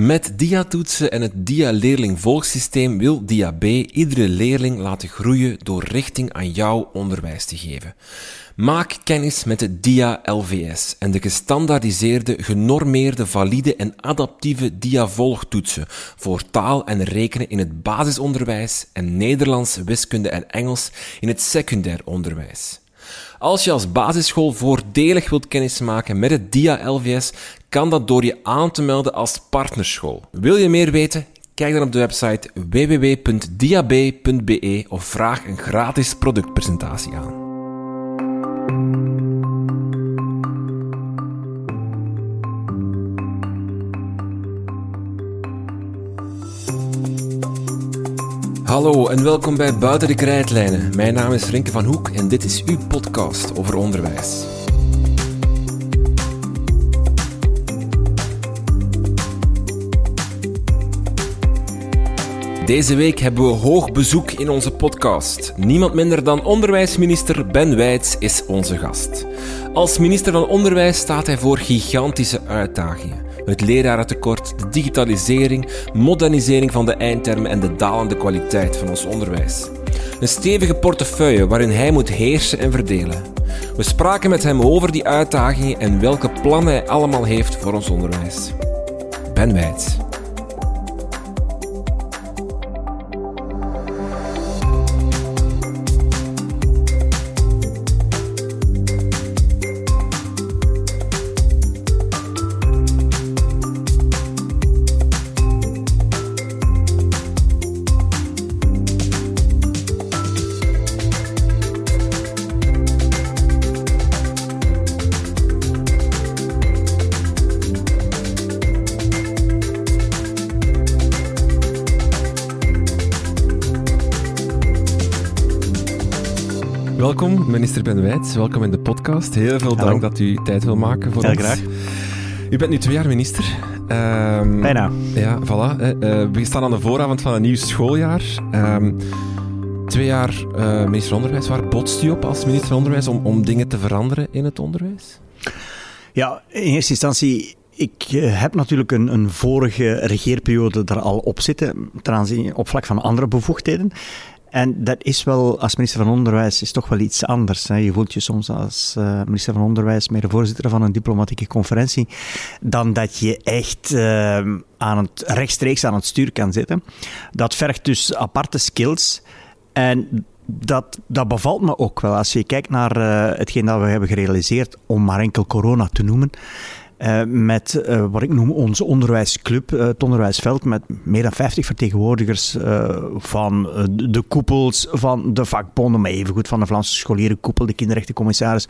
Met DIA-toetsen en het DIA-leerling-volgsysteem wil DIAB iedere leerling laten groeien door richting aan jouw onderwijs te geven. Maak kennis met de DIA-LVS en de gestandaardiseerde, genormeerde, valide en adaptieve DIA-volgtoetsen voor taal en rekenen in het basisonderwijs en Nederlands, wiskunde en Engels in het secundair onderwijs. Als je als basisschool voordelig wilt kennismaken met het DIA-LVS, kan dat door je aan te melden als partnerschool. Wil je meer weten? Kijk dan op de website www.diab.be of vraag een gratis productpresentatie aan. Hallo en welkom bij Buiten de Krijtlijnen. Mijn naam is Rinke van Hoek en dit is uw podcast over onderwijs. Deze week hebben we hoog bezoek in onze podcast. Niemand minder dan onderwijsminister Ben Wijts is onze gast. Als minister van Onderwijs staat hij voor gigantische uitdagingen. Het lerarentekort, de digitalisering, modernisering van de eindtermen en de dalende kwaliteit van ons onderwijs. Een stevige portefeuille waarin hij moet heersen en verdelen. We spraken met hem over die uitdagingen en welke plannen hij allemaal heeft voor ons onderwijs. Ben Wijts. Welkom, minister Ben Wijts. Welkom in de podcast. Heel veel dank dat u tijd wil maken voor Heel ons. graag. U bent nu twee jaar minister. Ehm, Bijna. Ja, voilà. Eh, eh, we staan aan de vooravond van een nieuw schooljaar. Ehm, twee jaar eh, minister Onderwijs. Waar botst u op als minister Onderwijs om, om dingen te veranderen in het onderwijs? Ja, in eerste instantie, ik heb natuurlijk een, een vorige regeerperiode er al op zitten, ten aanzien op vlak van andere bevoegdheden. En dat is wel, als minister van Onderwijs, is toch wel iets anders. Hè. Je voelt je soms als eh, minister van Onderwijs meer de voorzitter van een diplomatieke conferentie, dan dat je echt eh, aan het, rechtstreeks aan het stuur kan zitten. Dat vergt dus aparte skills. En dat, dat bevalt me ook wel. Als je kijkt naar eh, hetgeen dat we hebben gerealiseerd, om maar enkel corona te noemen. Eh, met eh, wat ik noem onze onderwijsclub, eh, het onderwijsveld, met meer dan 50 vertegenwoordigers van de koepels, van de vakbonden, maar evengoed van de Vlaamse scholierenkoepel, de kinderrechtencommissaris,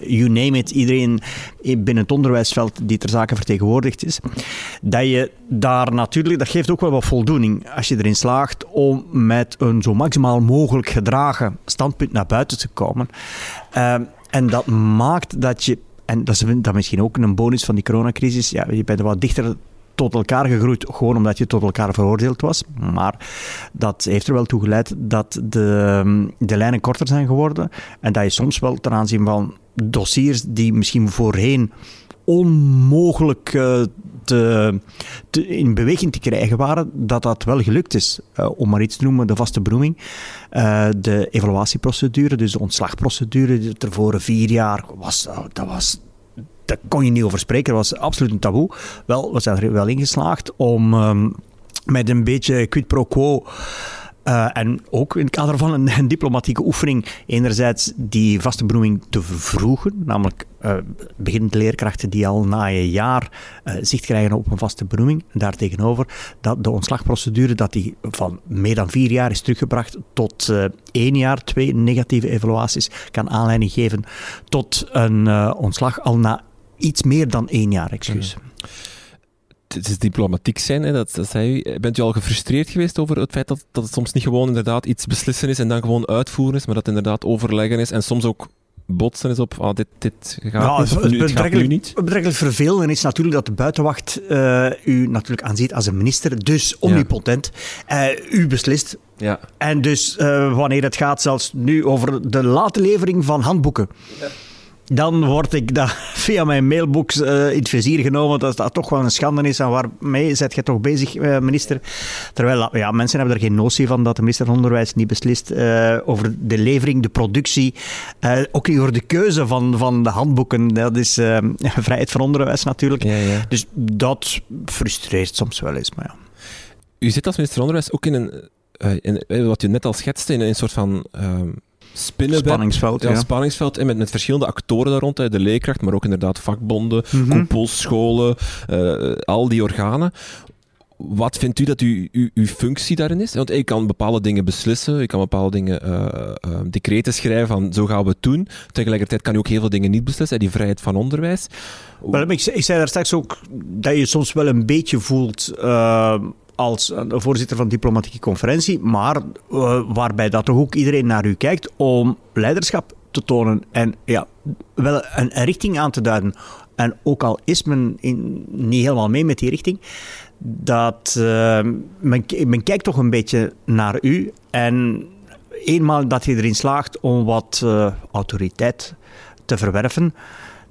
you name it, iedereen binnen het onderwijsveld die ter zake vertegenwoordigd is. Dat je daar natuurlijk, dat geeft ook wel wat voldoening als je erin slaagt om met een zo maximaal mogelijk gedragen standpunt naar buiten te komen. En dat maakt dat je, en dat is misschien ook een bonus van die coronacrisis, ja, je bent wat dichter tot elkaar gegroeid, gewoon omdat je tot elkaar veroordeeld was. Maar dat heeft er wel toe geleid dat de, de lijnen korter zijn geworden en dat je soms wel ten aanzien van dossiers die misschien voorheen onmogelijk eh, in beweging te krijgen waren, dat dat wel gelukt is. Eh, om maar iets te noemen, de vaste benoeming, eh, de evaluatieprocedure, dus de ontslagprocedure, die tevoren vier jaar was, oh, dat was daar kon je niet over spreken. Dat was absoluut een taboe. Wel, we zijn er wel in geslaagd om ehm, met een beetje quid pro quo. Eh, en ook in het kader van een, een diplomatieke oefening, enerzijds die vaste benoeming te vervroegen, namelijk eh beginnende leerkrachten die al na een jaar eh, zicht krijgen op een vaste benoeming. Daartegenover dat de ontslagprocedure dat die van meer dan vier jaar is teruggebracht tot één jaar, twee negatieve evaluaties, kan aanleiding geven tot een ontslag al na iets meer dan één jaar, excuus. Het is diplomatiek zijn, hè, dat, dat zei u. Bent u al gefrustreerd geweest over het feit dat, dat het soms niet gewoon inderdaad iets beslissen is en dan gewoon uitvoeren is, maar dat het inderdaad overleggen is en soms ook botsen is op ah, dit, dit gaat of het, nu, het gaat nu niet. het betrekkelijk vervelende is natuurlijk dat de buitenwacht eh, u natuurlijk aanziet als een minister, dus omnipotent. Eh, u beslist. Ja. En dus eh, wanneer het gaat zelfs nu over de late levering van handboeken. Dan word ik dat via mijn mailbox uh, in het vizier genomen. Dat dat toch wel een schande is. En waarmee zet je toch bezig, uh, minister? Terwijl ja, mensen hebben er geen notie van dat de minister van Onderwijs niet beslist uh, over de levering, de productie. ook niet over de keuze van, van de handboeken. Dat is vrijheid van onderwijs natuurlijk. Ja, ja. Dus dat frustreert soms wel eens. Maar ja. U zit als minister van Onderwijs ook in een, in, wat je net al schetste, in een soort van ehm, spinnenweb. Spanningsveld, ja. spanningsveld. En met, met verschillende actoren daar rond. de leerkracht, maar ook inderdaad vakbonden, mm koepels, scholen, uh, al die organen. Wat vindt u dat u, u, uw functie daarin is? Want ik kan bepaalde dingen beslissen, ik kan bepaalde dingen, uh, uh, decreten schrijven van zo gaan we het doen. Tegelijkertijd kan u ook heel veel dingen niet beslissen, die vrijheid van onderwijs. Wel, ik, ik zei daar straks ook dat je soms wel een beetje voelt als voorzitter van diplomatieke conferentie, maar uh, waarbij dat toch ook iedereen naar u kijkt om leiderschap te tonen en ja, wel een, een richting aan te duiden. En ook al is men in, niet helemaal mee met die richting, dat uh, men, men kijkt toch een beetje naar u en eenmaal dat je erin slaagt om wat autoriteit te verwerven,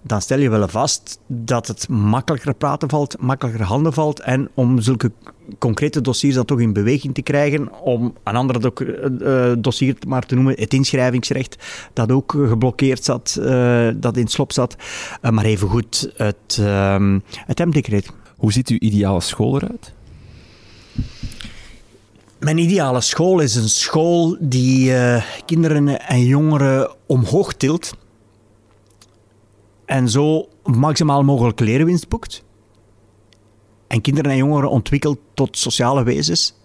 dan stel je wel vast dat het makkelijker praten valt, makkelijker handen valt. En om zulke concrete dossiers dan toch in beweging te krijgen, om een ander uh, dossier maar te noemen, het inschrijvingsrecht, dat ook geblokkeerd zat, uh, dat in slop zat. maar evengoed het, uh, het M-decreet. Hoe ziet uw ideale school eruit? Mijn ideale school is een school die kinderen en jongeren omhoog tilt en zo maximaal mogelijk leerwinst boekt. En kinderen en jongeren ontwikkelt tot sociale wezens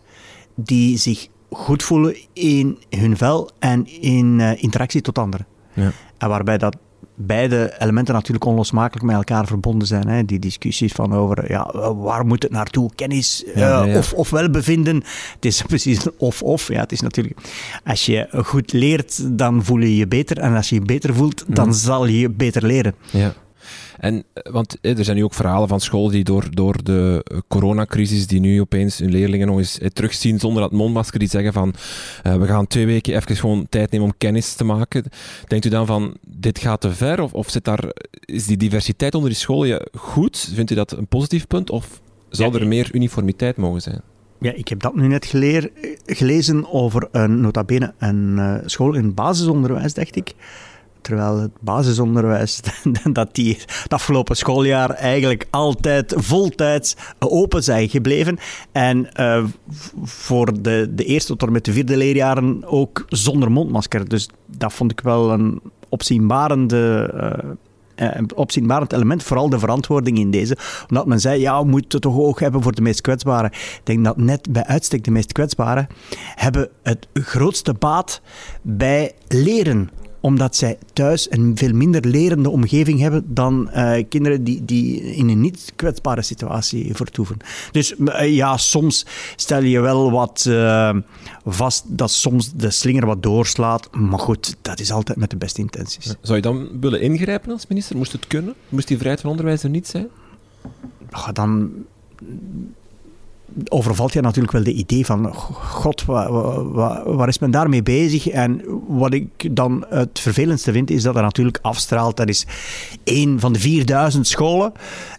die zich goed voelen in hun vel en in uh, interactie tot anderen. Ja. En waarbij dat beide elementen natuurlijk onlosmakelijk met elkaar verbonden zijn. Hè. Die discussies van over ja, waar moet het naartoe, kennis uh, Of, of welbevinden. Het is precies of-of. Ja, het is natuurlijk, als je goed leert, dan voel je je beter. En als je je beter voelt, dan mhm. zal je beter leren. Ja. En, eh, want eh, er zijn nu ook verhalen van scholen die door, door de eh, coronacrisis, die nu opeens hun leerlingen nog eens terugzien zonder dat mondmasker, die zeggen van we gaan twee weken even gewoon tijd nemen om kennis te maken. Denkt u dan van dit gaat te ver? Of, of zit daar, is die diversiteit onder die scholen goed? Vindt u dat een positief punt? Of zou er meer uniformiteit mogen zijn? Ja, ik heb dat nu net geleer, gelezen over een, nota bene, een uh, school in basisonderwijs, dacht ik Terwijl het basisonderwijs, dat die het afgelopen schooljaar eigenlijk altijd voltijds open zijn gebleven. En uh, voor de, de eerste tot en met de vierde leerjaren ook zonder mondmasker. Dus dat vond ik wel een opzienbarende... Uh, een opzienbarend element, vooral de verantwoording in deze. Omdat men zei, ja, we moeten toch oog hebben voor de meest kwetsbaren. Ik denk dat net bij uitstek de meest kwetsbaren hebben het grootste baat bij leren omdat zij thuis een veel minder lerende omgeving hebben dan uh, kinderen die, die in een niet kwetsbare situatie vertoeven. Dus uh, ja, soms stel je wel wat uh, vast dat soms de slinger wat doorslaat. Maar goed, dat is altijd met de beste intenties. Zou je dan willen ingrijpen als minister? Moest het kunnen? Moest die vrijheid van onderwijs er niet zijn? dan overvalt je natuurlijk wel de idee van, god, waar, waar, waar, is men daarmee bezig? En wat ik dan het vervelendste vind, is dat er natuurlijk afstraalt. Dat is één van de 4000 scholen.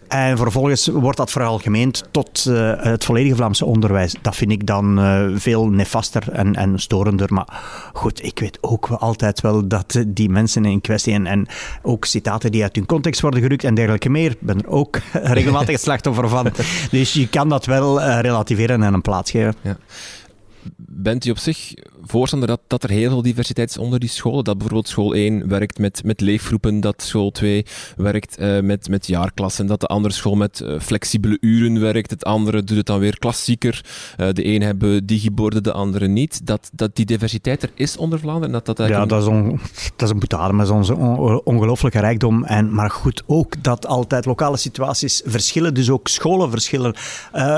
En vervolgens wordt dat veralgemeend tot uh, het volledige Vlaamse onderwijs. Dat vind ik dan uh, veel nefaster en, en storender. Maar goed, ik weet ook altijd wel dat die mensen in kwestie en, en ook citaten die uit hun context worden gerukt en dergelijke meer, ik ben er ook regelmatig slachtoffer van. Dus je kan dat wel uh, relativeren en een plaats geven. Ja. Bent u op zich voorstander dat, dat er heel veel diversiteit is onder die scholen? Dat bijvoorbeeld school 1 werkt met, met leefgroepen, dat school 2 werkt uh, met, met jaarklassen, dat de andere school met uh, flexibele uren werkt, het andere doet het dan weer klassieker. Uh, de een hebben digiborden, de andere niet. Dat, dat die diversiteit er is onder Vlaanderen? Dat dat ja, dat is, on, dat is een boetade, dat is onze on, ongelooflijke rijkdom. En, maar goed, ook dat altijd lokale situaties verschillen, dus ook scholen verschillen,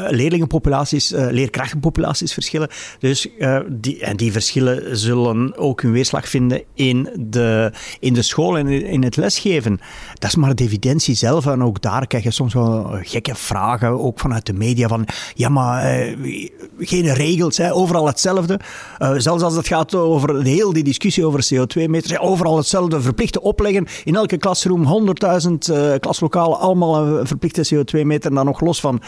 leerlingenpopulaties, leerkrachtenpopulaties verschillen. Dus uh, die, en die verschillen zullen ook hun weerslag vinden in de, in de school en in het lesgeven. Dat is maar de evidentie zelf. En ook daar krijg je soms wel gekke vragen, ook vanuit de media, van ja, maar uh, geen regels, hè, overal hetzelfde. Uh, zelfs als het gaat over de hele die discussie over CO2-meters, overal hetzelfde, verplichte opleggen. In elke klasroom 100.000 klaslokalen, allemaal een verplichte CO2-meter. En dan nog los van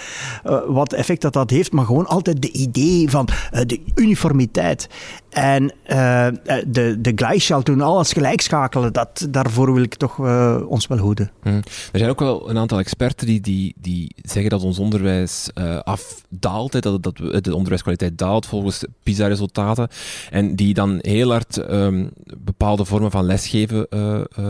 wat effect dat dat heeft, maar gewoon altijd de idee van de uniformiteit. En uh, de, de Gleichschalt doen, alles gelijk schakelen, dat, daarvoor wil ik toch uh, ons wel hoeden. Hmm. Er zijn ook wel een aantal experten die, die, die zeggen dat ons onderwijs afdaalt, dat, dat de onderwijskwaliteit daalt volgens PISA-resultaten. En die dan heel hard um, bepaalde vormen van lesgeven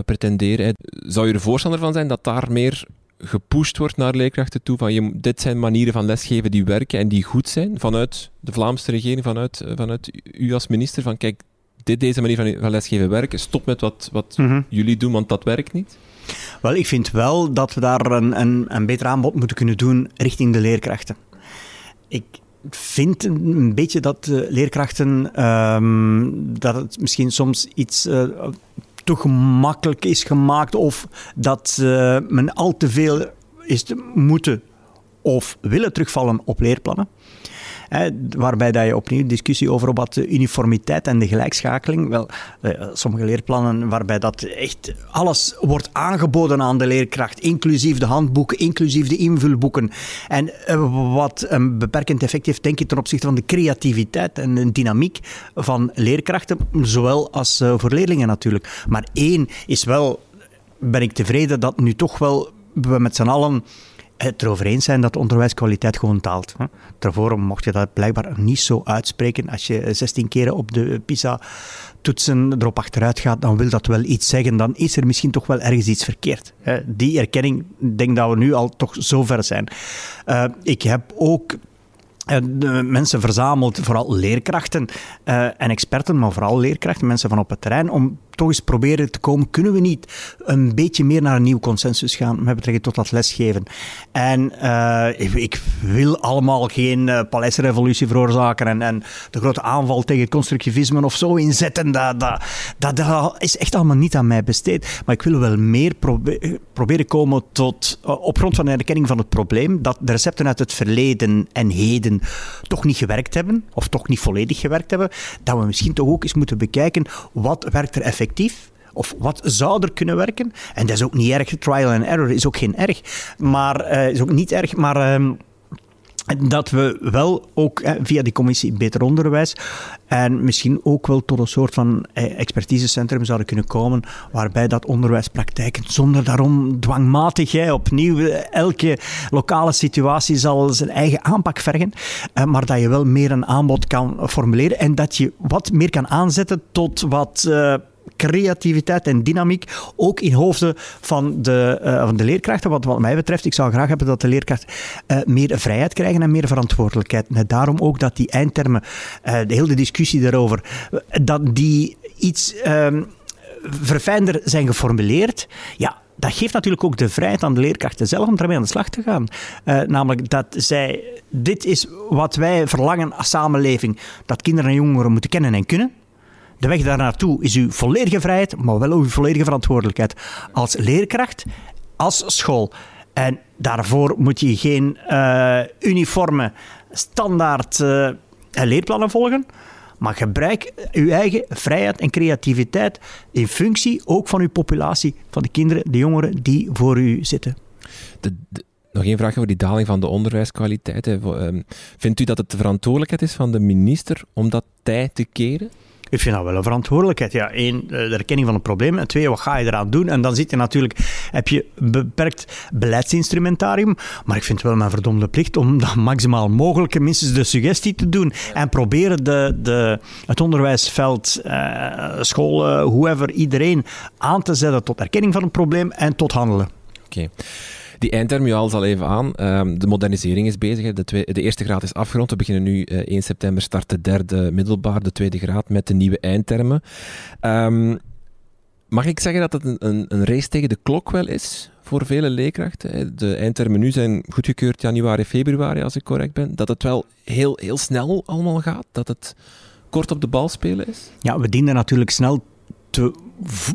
pretenderen. Zou je er voorstander van zijn dat daar meer gepusht wordt naar leerkrachten toe van je, dit zijn manieren van lesgeven die werken en die goed zijn vanuit de Vlaamse regering, vanuit, eh, vanuit u als minister, van kijk, dit, deze manier van, van lesgeven werken, stop met wat, wat mhm. jullie doen, want dat werkt niet? Wel, ik vind wel dat we daar een, een, een beter aanbod moeten kunnen doen richting de leerkrachten. Ik vind een beetje dat leerkrachten, um, dat het misschien soms iets... Uh, te gemakkelijk is gemaakt of dat uh, men al te veel is te moeten of willen terugvallen op leerplannen waarbij dat je opnieuw discussie over wat uniformiteit en de gelijkschakeling. Wel, eh, sommige leerplannen waarbij dat echt alles wordt aangeboden aan de leerkracht, inclusief de handboeken, inclusief de invulboeken. En eh, wat een beperkend effect heeft, denk ik, ten opzichte van de creativiteit en de dynamiek van leerkrachten, zowel als uh, voor leerlingen natuurlijk. Maar één is wel, ben ik tevreden dat nu toch wel we met z'n allen het erover eens zijn dat de onderwijskwaliteit gewoon daalt. Daarvoor mocht je dat blijkbaar niet zo uitspreken. Als je 16 keren op de PISA-toetsen erop achteruit gaat, dan wil dat wel iets zeggen. Dan is er misschien toch wel ergens iets verkeerd. Die erkenning, denk dat we nu al toch zo ver zijn. Eh, ik heb ook mensen verzameld, vooral leerkrachten en experten, maar vooral leerkrachten, mensen van op het terrein, om toch eens proberen te komen, kunnen we niet een beetje meer naar een nieuw consensus gaan met betrekking tot dat lesgeven. En uh, ik, wil allemaal geen uh, paleisrevolutie veroorzaken en, en, de grote aanval tegen constructivisme of zo inzetten. Dat, dat, dat, dat, is echt allemaal niet aan mij besteed. Maar ik wil wel meer probe proberen komen tot, op grond van een erkenning van het probleem, dat de recepten uit het verleden en heden toch niet gewerkt hebben, of toch niet volledig gewerkt hebben, dat we misschien toch ook eens moeten bekijken wat werkt er effectief of wat zou er kunnen werken? En dat is ook niet erg. Trial and error is ook geen erg. Maar uh, is ook niet erg. Maar. Uh, dat we wel ook via die commissie Beter Onderwijs en misschien ook wel tot een soort van eh, expertisecentrum zouden kunnen komen, waarbij dat onderwijspraktijken zonder daarom dwangmatig hè, opnieuw elke lokale situatie zal zijn eigen aanpak vergen, eh, maar dat je wel meer een aanbod kan formuleren en dat je wat meer kan aanzetten tot wat creativiteit en dynamiek ook in hoofden van de, uh, van de leerkrachten. Wat, wat mij betreft, ik zou graag hebben dat de leerkrachten uh, meer vrijheid krijgen en meer verantwoordelijkheid. Net daarom ook dat die eindtermen, uh, de hele discussie daarover, dat die iets ehm, verfijnder zijn geformuleerd. Ja, dat geeft natuurlijk ook de vrijheid aan de leerkrachten zelf om daarmee aan de slag te gaan. Namelijk dat zij, dit is wat wij verlangen als samenleving, dat kinderen en jongeren moeten kennen en kunnen. De weg daar naartoe is uw volledige vrijheid, maar wel uw volledige verantwoordelijkheid. Als leerkracht, als school. En daarvoor moet je geen uh, uniforme, standaard uh, leerplannen volgen. Maar gebruik uw eigen vrijheid en creativiteit in functie ook van uw populatie, van de kinderen, de jongeren die voor u zitten. De, nog één vraag over die daling van de onderwijskwaliteit. Ehm, vindt u dat het de verantwoordelijkheid is van de minister om dat tij te keren? Ik vind dat wel een verantwoordelijkheid. Ja, één, eh, de erkenning van het probleem. En twee, wat ga je eraan doen? En dan zit je natuurlijk, heb je een beperkt beleidsinstrumentarium. Maar ik vind het wel mijn verdomde plicht om dat maximaal mogelijke minstens de suggestie te doen. En proberen de, de, het onderwijsveld, uh, scholen, whoever, iedereen aan te zetten tot erkenning van het probleem en tot handelen. Oké. Die eindterm, je al even aan. Ehm, de modernisering is bezig. De, de, eerste graad is afgerond. We beginnen nu uh, eh, 1 september, start de derde middelbaar, de tweede graad, met de nieuwe eindtermen. Um, mag ik zeggen dat het een, een, een race tegen de klok wel is? voor vele leerkrachten. De eindtermen nu zijn goedgekeurd januari, februari, als ik correct ben. Dat het wel heel, heel snel allemaal gaat. Dat het kort op de bal spelen is. Ja, we dienen natuurlijk snel te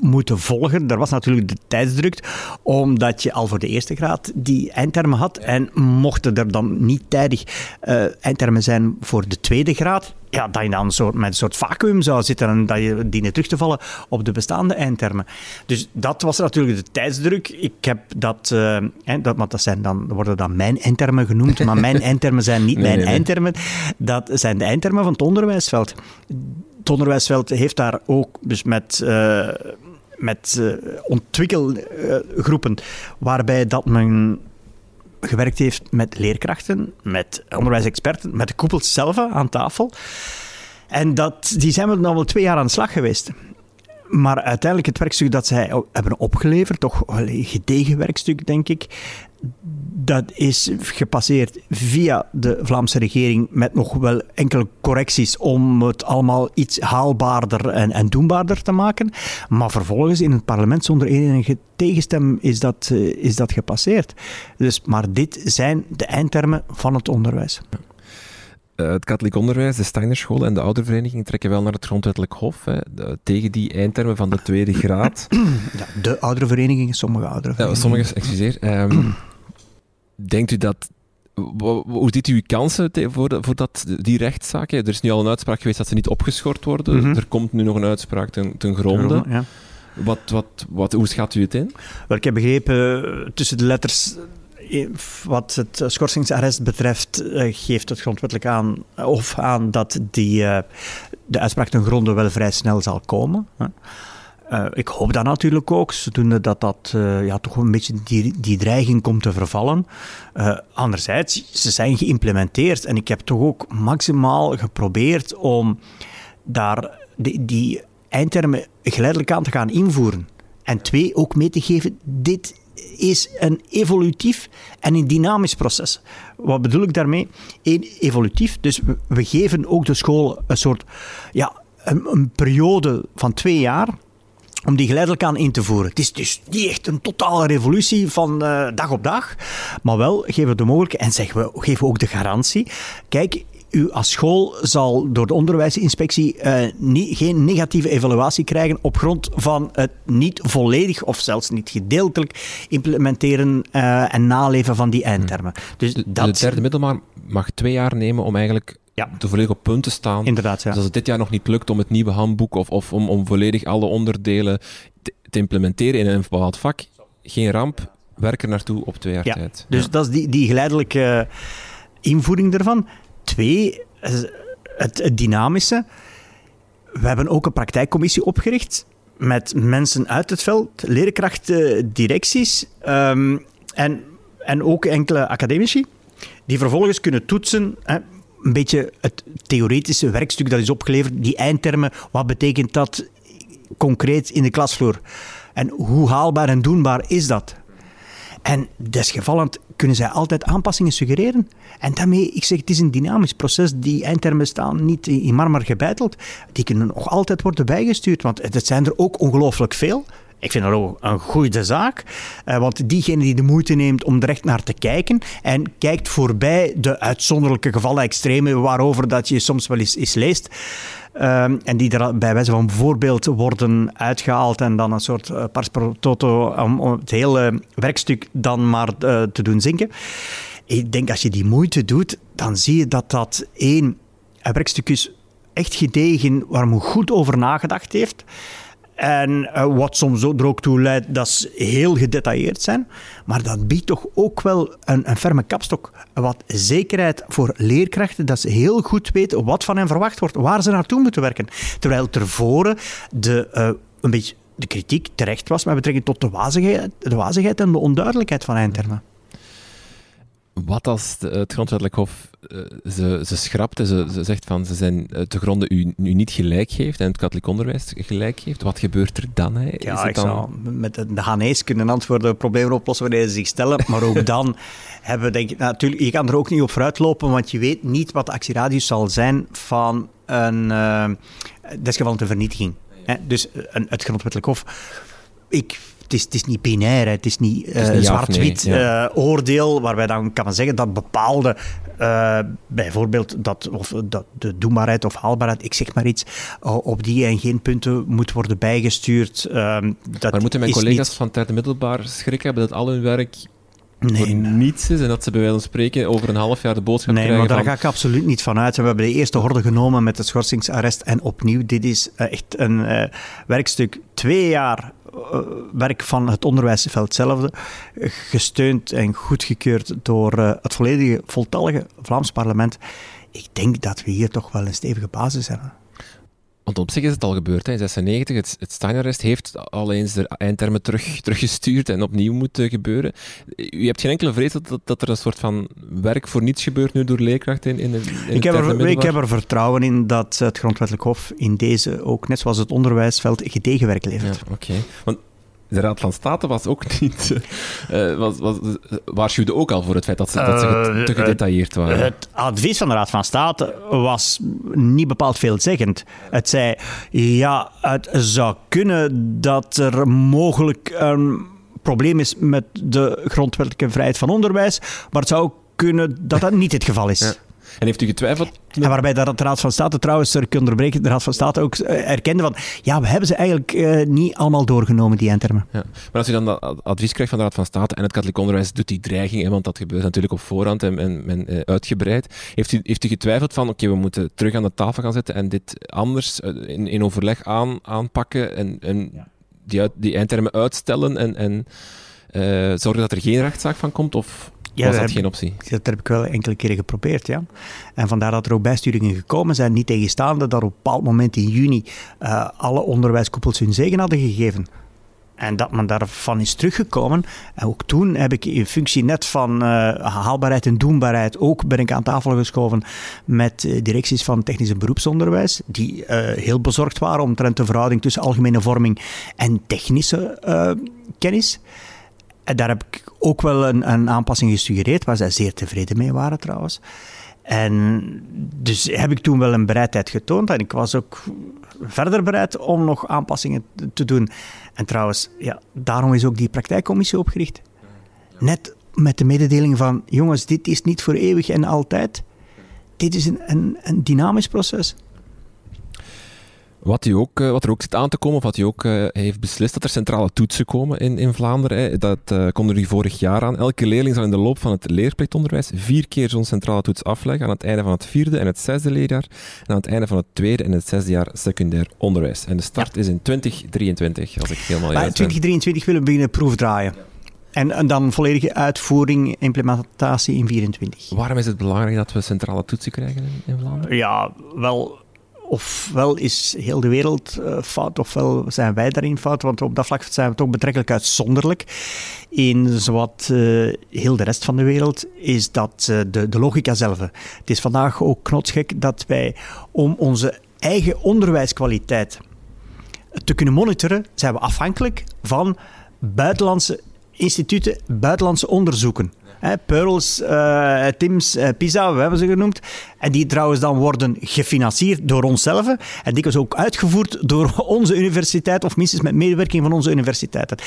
moeten volgen. Er was natuurlijk de tijdsdruk, omdat je al voor de eerste graad die eindtermen had. En mochten er dan niet tijdig uh, eindtermen zijn voor de tweede graad, ja, dat je dan soort, met een soort vacuüm zou zitten en dat je dienen terug te vallen op de bestaande eindtermen. Dus dat was natuurlijk de tijdsdruk. Ik heb dat, uh, dat want dat zijn dan, worden dan mijn eindtermen genoemd, maar mijn eindtermen zijn niet mijn eindtermen. Dat zijn de eindtermen van het onderwijsveld het onderwijsveld heeft daar ook dus met, uh, met uh, ontwikkelgroepen waarbij dat men gewerkt heeft met leerkrachten, met onderwijsexperten, met de koepels zelf aan tafel. En dat, die zijn we nu al twee jaar aan de slag geweest. Maar uiteindelijk het werkstuk dat zij hebben opgeleverd, toch een gedegen werkstuk, denk ik, dat is gepasseerd via de Vlaamse regering met nog wel enkele correcties om het allemaal iets haalbaarder en, en doenbaarder te maken. Maar vervolgens in het parlement zonder enige tegenstem is dat, eh, is dat gepasseerd. Dus, maar dit zijn de eindtermen van het onderwijs. Uh, het katholiek onderwijs, de Steinerschool en de oudervereniging trekken wel naar het grondwettelijk hof hè, tegen die eindtermen van de tweede graad. Ja, de ouderverenigingen, sommige ouderverenigingen. Ja, sommige, excuseer. Um, denkt u dat hoe ziet u uw kansen voor, voor dat, die rechtszaak? Er is nu al een uitspraak geweest dat ze niet opgeschort worden. Mhm. Er komt nu nog een uitspraak ten, ten gronde. Ja. Wat, wat, wat, hoe schat u het in? Wel, ik heb begrepen, tussen de letters wat het schorsingsarrest betreft, uh, geeft het grondwettelijk aan, of aan dat die, uh, de uitspraak ten gronde wel vrij snel zal komen. Ik hoop dat natuurlijk ook, zodoende dat dat ja, toch een beetje die, die dreiging komt te vervallen. anderzijds, ze zijn geïmplementeerd en ik heb toch ook maximaal geprobeerd om daar die, die eindtermen geleidelijk aan te gaan invoeren. En twee, ook mee te geven, dit is een evolutief en een dynamisch proces. Wat bedoel ik daarmee? Eén, evolutief. Dus we, geven ook de school een soort ja, een, een periode van twee jaar om die geleidelijk aan in te voeren. Het is dus niet echt een totale revolutie van uh, dag op dag, maar wel geven we de mogelijkheid en zeggen we, geven ook de garantie. Kijk, u als school zal door de onderwijsinspectie uh, niet, geen negatieve evaluatie krijgen op grond van het niet volledig of zelfs niet gedeeltelijk implementeren uh, en naleven van die eindtermen. Dus de, dat... de derde middelbaar mag twee jaar nemen om eigenlijk ja. te volledig op punt te staan. Inderdaad, ja. Dus als het dit jaar nog niet lukt om het nieuwe handboek of, of om, om volledig alle onderdelen te, te implementeren in een bepaald vak, geen ramp, werk er naartoe op twee jaar ja. tijd. Dus dat is die, die geleidelijke invoering ervan. Twee, het, het dynamische. We hebben ook een praktijkcommissie opgericht met mensen uit het veld, leerkrachten, directies um, en, en ook enkele academici, die vervolgens kunnen toetsen. Hè, een beetje het theoretische werkstuk dat is opgeleverd, die eindtermen, wat betekent dat concreet in de klasvloer? En hoe haalbaar en doenbaar is dat? En desgevallend kunnen zij altijd aanpassingen suggereren. En daarmee, ik zeg, het is een dynamisch proces. Die eindtermen staan niet in marmer gebeiteld. Die kunnen nog altijd worden bijgestuurd, want het zijn er ook ongelooflijk veel. Ik vind dat ook een goede zaak. Uh, want diegene die de moeite neemt om er echt naar te kijken en kijkt voorbij de uitzonderlijke gevallen, extreme, waarover dat je soms wel eens, eens leest, Um, en die er bij wijze van voorbeeld worden uitgehaald en dan een soort uh, pars pro toto om, het hele werkstuk dan maar uh, te doen zinken. Ik denk als je die moeite doet, dan zie je dat dat één, een werkstuk is echt gedegen waar men goed over nagedacht heeft. En uh, wat soms er ook toe leidt dat ze heel gedetailleerd zijn. Maar dat biedt toch ook wel een, een ferme kapstok. Wat zekerheid voor leerkrachten, dat ze heel goed weten wat van hen verwacht wordt, waar ze naartoe moeten werken. Terwijl tevoren de, uh, een beetje de kritiek terecht was met betrekking tot de wazigheid, de wazigheid en de onduidelijkheid van eindtermen. Wat als het grondwettelijk hof uh, ze, ze schrapt en ze, ze zegt van ze zijn uh, te gronden u, u niet gelijk geeft en het katholiek onderwijs gelijk geeft, wat gebeurt er dan? Hè? Ja, ik dan... zou met de Hanees kunnen antwoorden problemen oplossen wanneer ze zich stellen, maar ook dan hebben we denk ik, natuurlijk, je kan er ook niet op vooruitlopen, want je weet niet wat de actieradius zal zijn van een uh, desgeval een vernietiging. Hè? Dus een, het grondwettelijk hof ik het is, het is niet binair, het is niet, uh, zwart-wit nee, oordeel, waarbij dan kan men zeggen dat bepaalde, bijvoorbeeld dat, of, dat de doenbaarheid of haalbaarheid, ik zeg maar iets, op die en geen punten moet worden bijgestuurd. Ehm, dat maar moeten mijn collega's van tijd middelbaar schrik hebben dat al hun werk nee, voor niets is en dat ze bij wijze van spreken over een half jaar de boodschap nee, krijgen. Nee, maar daar ga ik absoluut niet van uit. We hebben de eerste horde genomen met het schorsingsarrest en opnieuw, dit is eh, echt een uh, werkstuk. Twee jaar uh, werk van het onderwijsveld zelf, gesteund en goedgekeurd door het volledige, voltallige Vlaams parlement. Ik denk dat we hier toch wel een stevige basis hebben. Want op zich is het al gebeurd. Hè. In 96, het, het heeft al eens de eindtermen terug, teruggestuurd en opnieuw moet gebeuren. U hebt geen enkele vrees dat, dat, er een soort van werk voor niets gebeurt nu door leerkrachten in, in, in ik, heb er, ik heb er vertrouwen in dat het Grondwettelijk Hof in deze ook, net zoals het onderwijsveld, gedegen werk levert. Ja, Oké. Want de Raad van State was ook niet. Uh, was, was, waarschuwde ook al voor het feit dat ze, dat ze te gedetailleerd waren. Het advies van de Raad van State was niet bepaald veelzeggend. Het zei: ja, het zou kunnen dat er mogelijk een probleem is met de grondwettelijke vrijheid van onderwijs, maar het zou kunnen dat dat niet het geval is. Ja. En heeft u getwijfeld? En waarbij de Raad van State trouwens, er ik onderbreken, de Raad van State ook eh, erkende van, ja, we hebben ze eigenlijk uh, niet allemaal doorgenomen, die eindtermen. Ja. Maar als u dan dat advies krijgt van de Raad van State en het katholiek onderwijs doet die dreiging, hè, want dat gebeurt natuurlijk op voorhand en, en, en uh, uitgebreid, heeft u, heeft u getwijfeld van, oké, okay, we moeten terug aan de tafel gaan zitten en dit anders in, in overleg aan, aanpakken en, en ja. die, die eindtermen uitstellen en, en zorgen dat er geen rechtszaak van komt? Of ja, was dat geen optie? Dat heb ik wel enkele keren geprobeerd, ja. En vandaar dat er ook bijsturingen gekomen zijn, niet tegenstaande dat op een bepaald moment in juni uh, alle onderwijskoepels hun zegen hadden gegeven. En dat men daarvan is teruggekomen. En ook toen heb ik in functie net van uh, haalbaarheid en doenbaarheid ook ben ik aan tafel geschoven met uh, directies van technisch en beroepsonderwijs, die uh, heel bezorgd waren omtrent de verhouding tussen algemene vorming en technische kennis. En daar heb ik ook wel een, een aanpassing gesuggereerd, waar zij zeer tevreden mee waren trouwens. En dus heb ik toen wel een bereidheid getoond. En ik was ook verder bereid om nog aanpassingen te doen. En trouwens, ja, daarom is ook die praktijkcommissie opgericht. Net met de mededeling van, jongens, dit is niet voor eeuwig en altijd. Dit is een, een, een dynamisch proces. Wat, u ook, eh, wat er ook zit aan te komen, of wat hij ook uh, heeft beslist, dat er centrale toetsen komen in, in Vlaanderen. Hè. Dat uh, komt er vorig jaar aan. Elke leerling zal in de loop van het leerplichtonderwijs vier keer zo'n centrale toets afleggen aan het einde van het vierde en het zesde leerjaar en aan het einde van het tweede en het zesde jaar secundair onderwijs. En de start is in 2023, als ik helemaal juist In 2023 willen we beginnen proefdraaien. Ja. En, en, dan volledige uitvoering, implementatie in 2024. Waarom is het belangrijk dat we centrale toetsen krijgen in, in Vlaanderen? Ja, wel ofwel is heel de wereld uh, fout, ofwel zijn wij daarin fout. Want op dat vlak zijn we toch betrekkelijk uitzonderlijk. In zowat uh, heel de rest van de wereld is dat uh, de, de logica zelf. Het is vandaag ook knotsgek dat wij om onze eigen onderwijskwaliteit te kunnen monitoren, zijn we afhankelijk van buitenlandse instituten, buitenlandse onderzoeken. Pearls, uh, Tims, uh, PISA, we hebben ze genoemd. En die trouwens dan worden gefinancierd door onszelf. En dikwijls ook uitgevoerd door onze universiteit, of minstens met medewerking van onze universiteiten.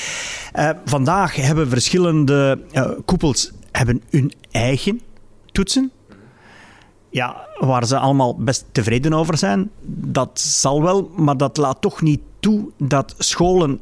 Uh, vandaag hebben verschillende koepels hebben hun eigen toetsen. Ja, waar ze allemaal best tevreden over zijn. Dat zal wel, maar dat laat toch niet toe dat scholen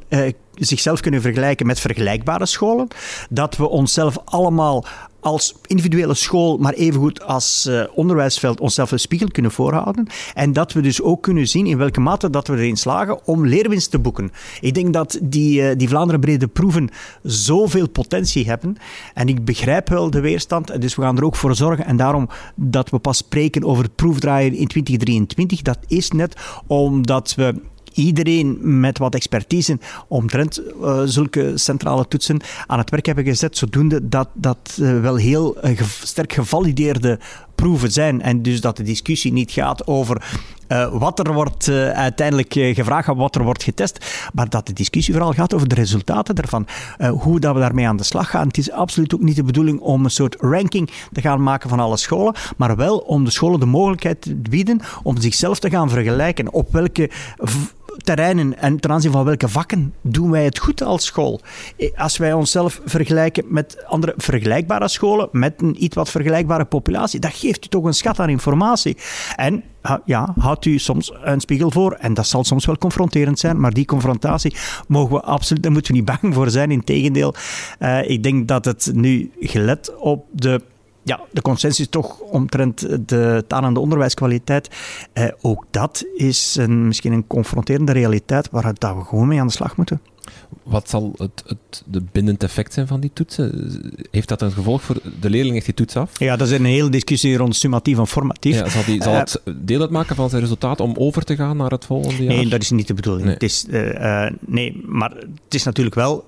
zichzelf kunnen vergelijken met vergelijkbare scholen. Dat we onszelf allemaal als individuele school, maar evengoed als uh, onderwijsveld onszelf een spiegel kunnen voorhouden. En dat we dus ook kunnen zien in welke mate dat we erin slagen om leerwinst te boeken. Ik denk dat die, uh, die Vlaanderen brede proeven zoveel potentie hebben. En ik begrijp wel de weerstand. Dus we gaan er ook voor zorgen. En daarom dat we pas spreken over proefdraaien in 2023. Dat is net omdat we iedereen met wat expertise omtrent uh, zulke centrale toetsen aan het werk hebben gezet, zodoende dat dat uh, wel heel uh, sterk gevalideerde proeven zijn. En dus dat de discussie niet gaat over wat er wordt uiteindelijk uh, gevraagd, wat er wordt getest, maar dat de discussie vooral gaat over de resultaten daarvan. hoe dat we daarmee aan de slag gaan. Het is absoluut ook niet de bedoeling om een soort ranking te gaan maken van alle scholen, maar wel om de scholen de mogelijkheid te bieden om zichzelf te gaan vergelijken. Op welke terreinen en ten aanzien van welke vakken doen wij het goed als school? Eh, als wij onszelf vergelijken met andere vergelijkbare scholen, met een iets wat vergelijkbare populatie, dat geeft u toch een schat aan informatie. En ja, houdt u soms een spiegel voor. En dat zal soms wel confronterend zijn, maar die confrontatie mogen we absoluut, daar moeten we niet bang voor zijn. Integendeel, uh, ik denk dat het nu gelet op de ja, de consensus toch omtrent de taal- en de onderwijskwaliteit. Eh, ook dat is een, misschien een confronterende realiteit waar we gewoon mee aan de slag moeten. Wat zal het, het de bindend effect zijn van die toetsen? Heeft dat een gevolg voor de leerling? Heeft die toets af? Ja, dat is een hele discussie rond summatief en formatief. Ja, zal, die, zal uh, het deel uitmaken van zijn resultaat om over te gaan naar het volgende jaar? Nee, dat is niet de bedoeling. Nee, het is, uh, nee maar het is natuurlijk wel...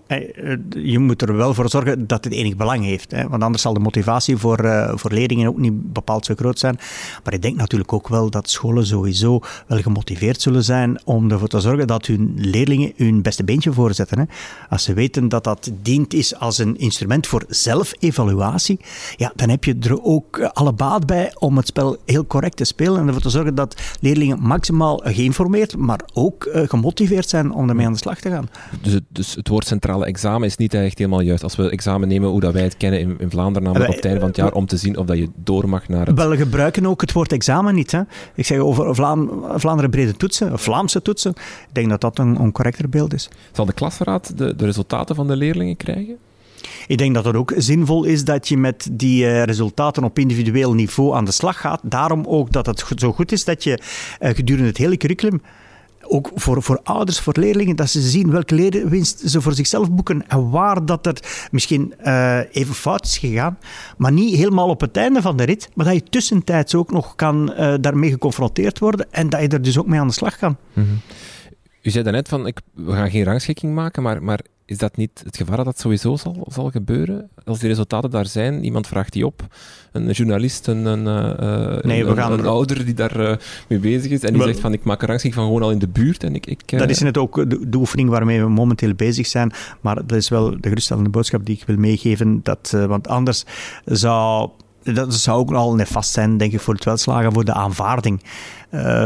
je moet er wel voor zorgen dat het enig belang heeft. Hè, want anders zal de motivatie voor, voor leerlingen ook niet bepaald zo groot zijn. Maar ik denk natuurlijk ook wel dat scholen sowieso wel gemotiveerd zullen zijn om ervoor te zorgen dat hun leerlingen hun beste beentje voorzetten. Hè. Als ze weten dat dat dient is als een instrument voor zelfevaluatie, ja, dan heb je er ook alle baat bij om het spel heel correct te spelen en ervoor te zorgen dat leerlingen maximaal geïnformeerd, maar ook uh, gemotiveerd zijn om ermee aan de slag te gaan. Dus het, dus het woord centrale examen is niet echt helemaal juist. Als we examen nemen hoe dat wij het kennen in, in Vlaanderen, namelijk op het einde van het jaar, om te zien of dat je door mag naar het... Wel, gebruiken ook het woord examen niet. Hè. Ik zeg over Vlaam, Vlaanderen brede toetsen, Vlaamse toetsen. Ik denk dat dat een oncorrecter beeld is. Zal de klasraad de, de resultaten van de leerlingen krijgen? Ik denk dat het ook zinvol is dat je met die uh, resultaten op individueel niveau aan de slag gaat. Daarom ook dat het zo goed is dat je uh, gedurende het hele curriculum ook voor, voor ouders, voor leerlingen, dat ze zien welke leerwinst ze voor zichzelf boeken en waar dat er misschien uh, even fout is gegaan, maar niet helemaal op het einde van de rit, maar dat je tussentijds ook nog kan uh, daarmee geconfronteerd worden en dat je er dus ook mee aan de slag kan. Mm -hmm. U zei daarnet van, ik, we gaan geen rangschikking maken, maar, maar is dat niet het gevaar dat dat sowieso zal, zal gebeuren? Als die resultaten daar zijn, iemand vraagt die op, een journalist, een, een, uh, nee, een, gaan een, ouder die daar uh, mee bezig is en die zegt van ik maak een rangschikking van gewoon al in de buurt. En ik, ik, uh... Dat is net ook de, de, oefening waarmee we momenteel bezig zijn, maar dat is wel de geruststellende boodschap die ik wil meegeven, dat, want anders zou dat zou ook al nefast zijn, denk ik, voor het welslagen, voor de aanvaarding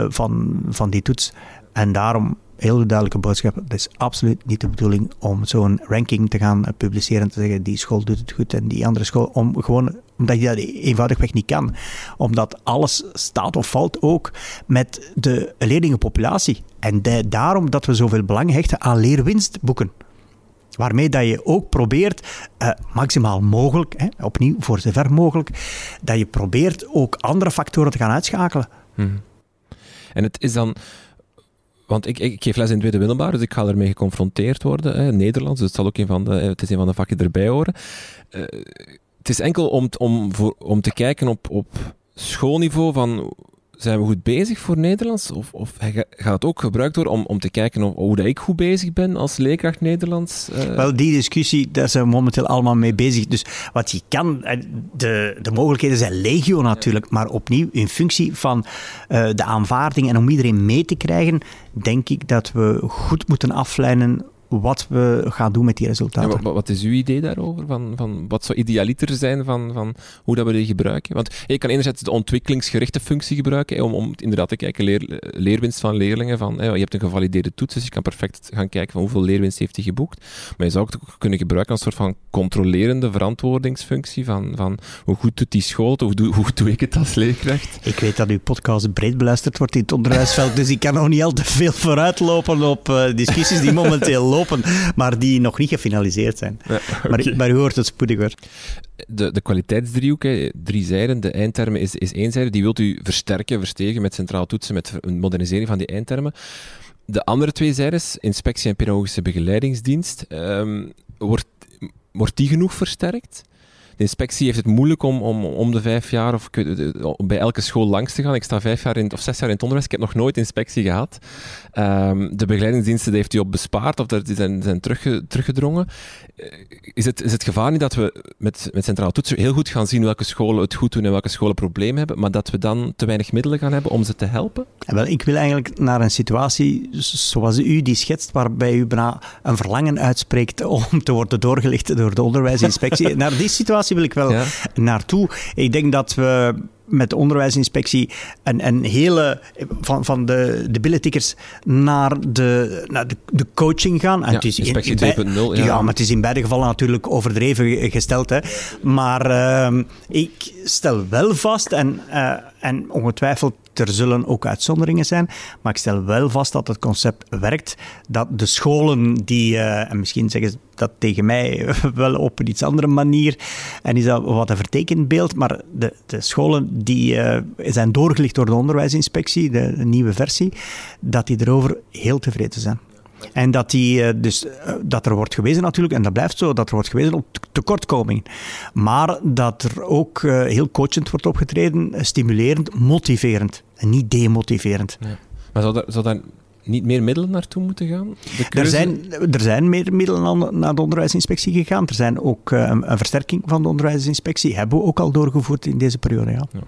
van, van die toets. En daarom heel duidelijke boodschap. Het is absoluut niet de bedoeling om zo'n ranking te gaan publiceren en te zeggen die school doet het goed en die andere school. Om gewoon, omdat je dat eenvoudigweg niet kan. Omdat alles staat of valt ook met de leerlingenpopulatie. En daarom dat we zoveel belang hechten aan leerwinstboeken. Waarmee dat je ook probeert, uh, maximaal mogelijk, hè, opnieuw voor zover mogelijk, dat je probeert ook andere factoren te gaan uitschakelen. Hmm. En het is dan want ik, ik, geef les in tweede middelbaar, dus ik ga ermee geconfronteerd worden. Hè, Nederlands, dus het, zal ook een van de, het is een van de vakken erbij horen. Uh, het is enkel om, om, voor, om te kijken op, op schoolniveau van zijn we goed bezig voor Nederlands? Of, of gaat het ook gebruikt worden om, om te kijken of, hoe dat ik goed bezig ben als leerkracht Nederlands? Uh... Wel, die discussie, daar zijn we momenteel allemaal mee bezig. Dus wat je kan, eh, de, de mogelijkheden zijn legio natuurlijk, maar opnieuw in functie van uh, de aanvaarding en om iedereen mee te krijgen, denk ik dat we goed moeten aflijnen wat we gaan doen met die resultaten. Ja, wat, is uw idee daarover? Van, van wat zou idealiter zijn van, van hoe dat we die gebruiken? Want je kan enerzijds de ontwikkelingsgerichte functie gebruiken om, om inderdaad te kijken leer, leerwinst van leerlingen. Van, je hebt een gevalideerde toets, dus je kan perfect gaan kijken van hoeveel leerwinst heeft hij geboekt. Maar je zou het ook kunnen gebruiken als een soort van controlerende verantwoordingsfunctie van, van hoe goed doet die school, hoe, doe, hoe doe ik het als leerkracht? Ik weet dat uw podcast breed beluisterd wordt in het onderwijsveld, dus ik kan nog niet al te veel vooruitlopen op uh, discussies die momenteel lopen maar die nog niet gefinaliseerd zijn. Ja, maar, maar u hoort het spoedig weer. De, de kwaliteitsdriehoek, drie zijden, de eindtermen is, is één zijde, die wilt u versterken, verstegen met centraal toetsen, met een modernisering van die eindtermen. De andere twee zijdes, inspectie en pedagogische begeleidingsdienst, um, wordt, wordt die genoeg versterkt? De inspectie heeft het moeilijk om, om, om de vijf jaar of bij elke school langs te gaan. Ik sta vijf jaar in, of zes jaar in het onderwijs. Ik heb nog nooit inspectie gehad. Um, de begeleidingsdiensten heeft u op bespaard of die zijn, zijn terugge, teruggedrongen. Eh, is het, is het gevaar niet dat we met, met centraal toetsen heel goed gaan zien welke scholen het goed doen en welke scholen problemen hebben, maar dat we dan te weinig middelen gaan hebben om ze te helpen? wel, ik wil eigenlijk naar een situatie zoals u die schetst, waarbij u bijna een verlangen uitspreekt om te worden doorgelicht door de onderwijsinspectie. naar die situatie wil ik wel naartoe. Ik denk dat we met de onderwijsinspectie een, een hele, van, van de, de billetikkers naar de, naar de, de coaching gaan. En ja, het is inspectie 2.0. Ja. ja, maar het is in beide gevallen natuurlijk overdreven gesteld. Hè. Maar uh, ik stel wel vast, en, uh, en ongetwijfeld er zullen ook uitzonderingen zijn, maar ik stel wel vast dat het concept werkt. Dat de scholen die, uh, en misschien zeggen ze dat tegen mij wel op een iets andere manier, en is dat wat een vertekend beeld, maar de, de scholen die uh, zijn doorgelicht door de onderwijsinspectie, de, de nieuwe versie, dat die erover heel tevreden zijn. En dat, die, eh, dus, eh, dat er wordt gewezen natuurlijk, en dat blijft zo, dat er wordt gewezen op tekortkomingen. Maar dat er ook eh, heel coachend wordt opgetreden, stimulerend, motiverend. En niet demotiverend. Ja. Maar zou daar, zou daar niet meer middelen naartoe moeten gaan? Er zijn, er zijn meer middelen naar de onderwijsinspectie gegaan. Er zijn ook een, een versterking van de onderwijsinspectie, hebben we ook al doorgevoerd in deze periode. Ja. ja.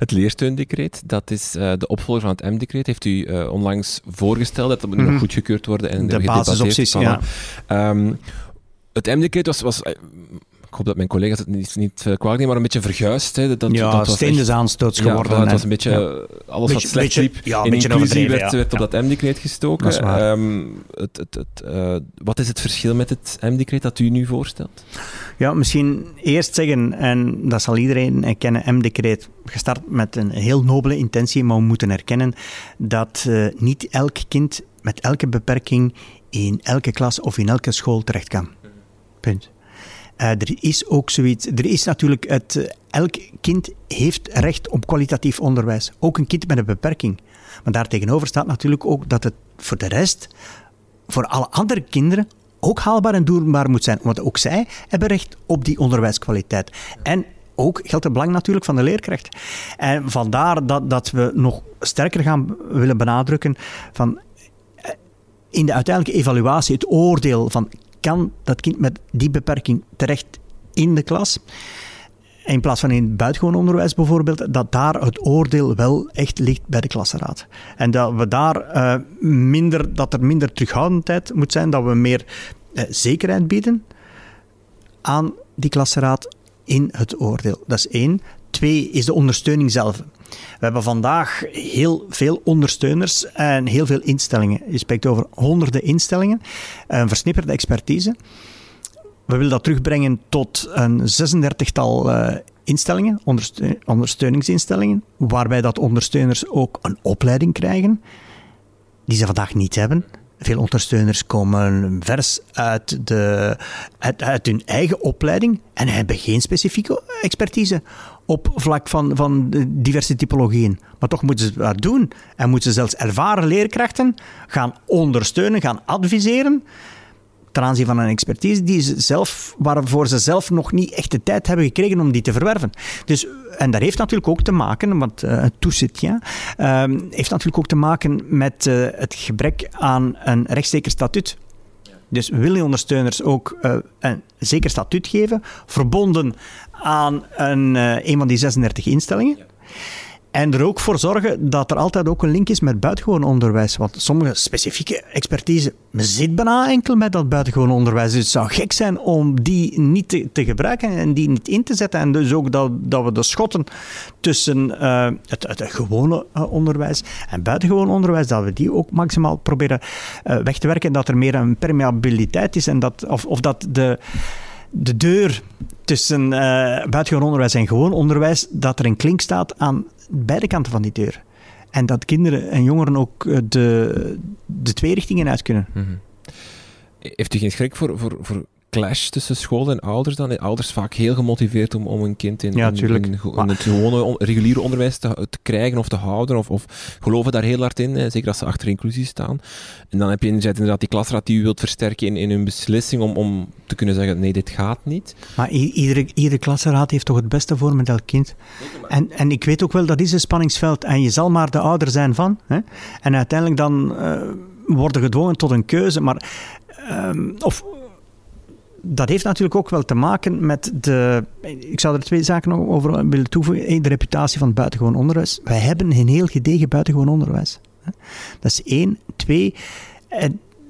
Het leersteundecreet, dat is uh, de opvolger van het M-decreet, heeft u uh, onlangs voorgesteld. Dat moet mm -hmm. nog mhm. goedgekeurd worden en de basisopties, ja. Um, het M-decreet was, was eh, ik hoop dat mijn collega's het niet, niet kwalijk nemen, maar een beetje verguisd. Hè. Dat, ja, dat was steendes aanstoots geworden. Ja, het was een beetje, ja. alles wat slecht liep, ja, in inclusie werd, werd op dat M-decreet gestoken. Um, het, het, het, uh, wat is het verschil met het M-decreet dat u nu voorstelt? Ja, misschien eerst zeggen, en dat zal iedereen herkennen, M-decreet gestart met een heel nobele intentie, maar we moeten erkennen dat uh, niet elk kind met elke beperking in elke klas of in elke school terecht kan. Punt. Uh, er is ook zoiets. Er is natuurlijk het. Uh, elk kind heeft recht op kwalitatief onderwijs. Ook een kind met een beperking. Maar daartegenover staat natuurlijk ook dat het voor de rest, voor alle andere kinderen, ook haalbaar en doelbaar moet zijn. Want ook zij hebben recht op die onderwijskwaliteit. En ook geldt het belang natuurlijk van de leerkracht. En vandaar dat, dat we nog sterker gaan willen benadrukken van eh, in de uiteindelijke evaluatie, het oordeel van kan dat kind met die beperking terecht in de klas? In plaats van in het buitengewoon onderwijs bijvoorbeeld, dat daar het oordeel wel echt ligt bij de klasraad. En dat we daar uh, minder, dat er minder terughoudendheid moet zijn, dat we meer uh, zekerheid bieden aan die klasraad in het oordeel. Dat is één. Twee is de ondersteuning zelf. We hebben vandaag heel veel ondersteuners en heel veel instellingen. Je spreekt over honderden instellingen, een versnipperde expertise. We willen dat terugbrengen tot een 36-tal uh, instellingen, ondersteuningsinstellingen, waarbij dat ondersteuners ook een opleiding krijgen, die ze vandaag niet hebben. Veel ondersteuners komen vers uit, de, uit, hun eigen opleiding en hebben geen specifieke expertise op vlak van, van diverse typologieën. Maar toch moeten ze dat doen en moeten ze zelfs ervaren leerkrachten gaan ondersteunen, gaan adviseren ten aanzien van een expertise die ze zelf, waarvoor ze zelf nog niet echt de tijd hebben gekregen om die te verwerven. Dus, en dat heeft natuurlijk ook te maken, want uh, het toezit, ja, uh, heeft natuurlijk ook te maken met uh, het gebrek aan een rechtzeker statuut. Dus we willen ondersteuners ook uh, een zeker statuut geven, verbonden aan een, uh, een van die 36 instellingen. En er ook voor zorgen dat er altijd ook een link is met buitengewoon onderwijs. Want sommige specifieke expertise zit bijna enkel met dat buitengewoon onderwijs. Dus het zou gek zijn om die niet te, gebruiken en die niet in te zetten. En dus ook dat, dat we de schotten tussen uh, het, het, gewone uh, onderwijs en buitengewoon onderwijs, dat we die ook maximaal proberen uh, weg te werken. Dat er meer een permeabiliteit is en dat, of, of dat de de deur tussen uh, buitengewoon onderwijs en gewoon onderwijs, dat er een klink staat aan beide kanten van die deur. En dat kinderen en jongeren ook eh, de, de twee richtingen uit kunnen. -hmm. Heeft u geen schrik voor, voor, voor clash tussen school en ouders dan? Ouders vaak heel gemotiveerd om, om een kind in, ja, in, in, in het gewone on, reguliere onderwijs te, te, krijgen of te houden, of, of geloven daar heel hard in, hè, zeker als ze achter inclusie staan. En dan heb je inderdaad die klasraad die u wilt versterken in, in hun beslissing om, om te kunnen zeggen, nee, dit gaat niet. Maar iedere, iedere klasraad heeft toch het beste voor met elk kind. En, en ik weet ook wel, dat is een spanningsveld en je zal maar de ouder zijn van. Hè? En uiteindelijk dan uh, worden gedwongen tot een keuze, maar... Um, of dat heeft natuurlijk ook wel te maken met de. Ik zou er twee zaken over willen toevoegen. Eén, de reputatie van het buitengewoon onderwijs. Wij hebben een heel gedegen buitengewoon onderwijs. Dat is één. Twee,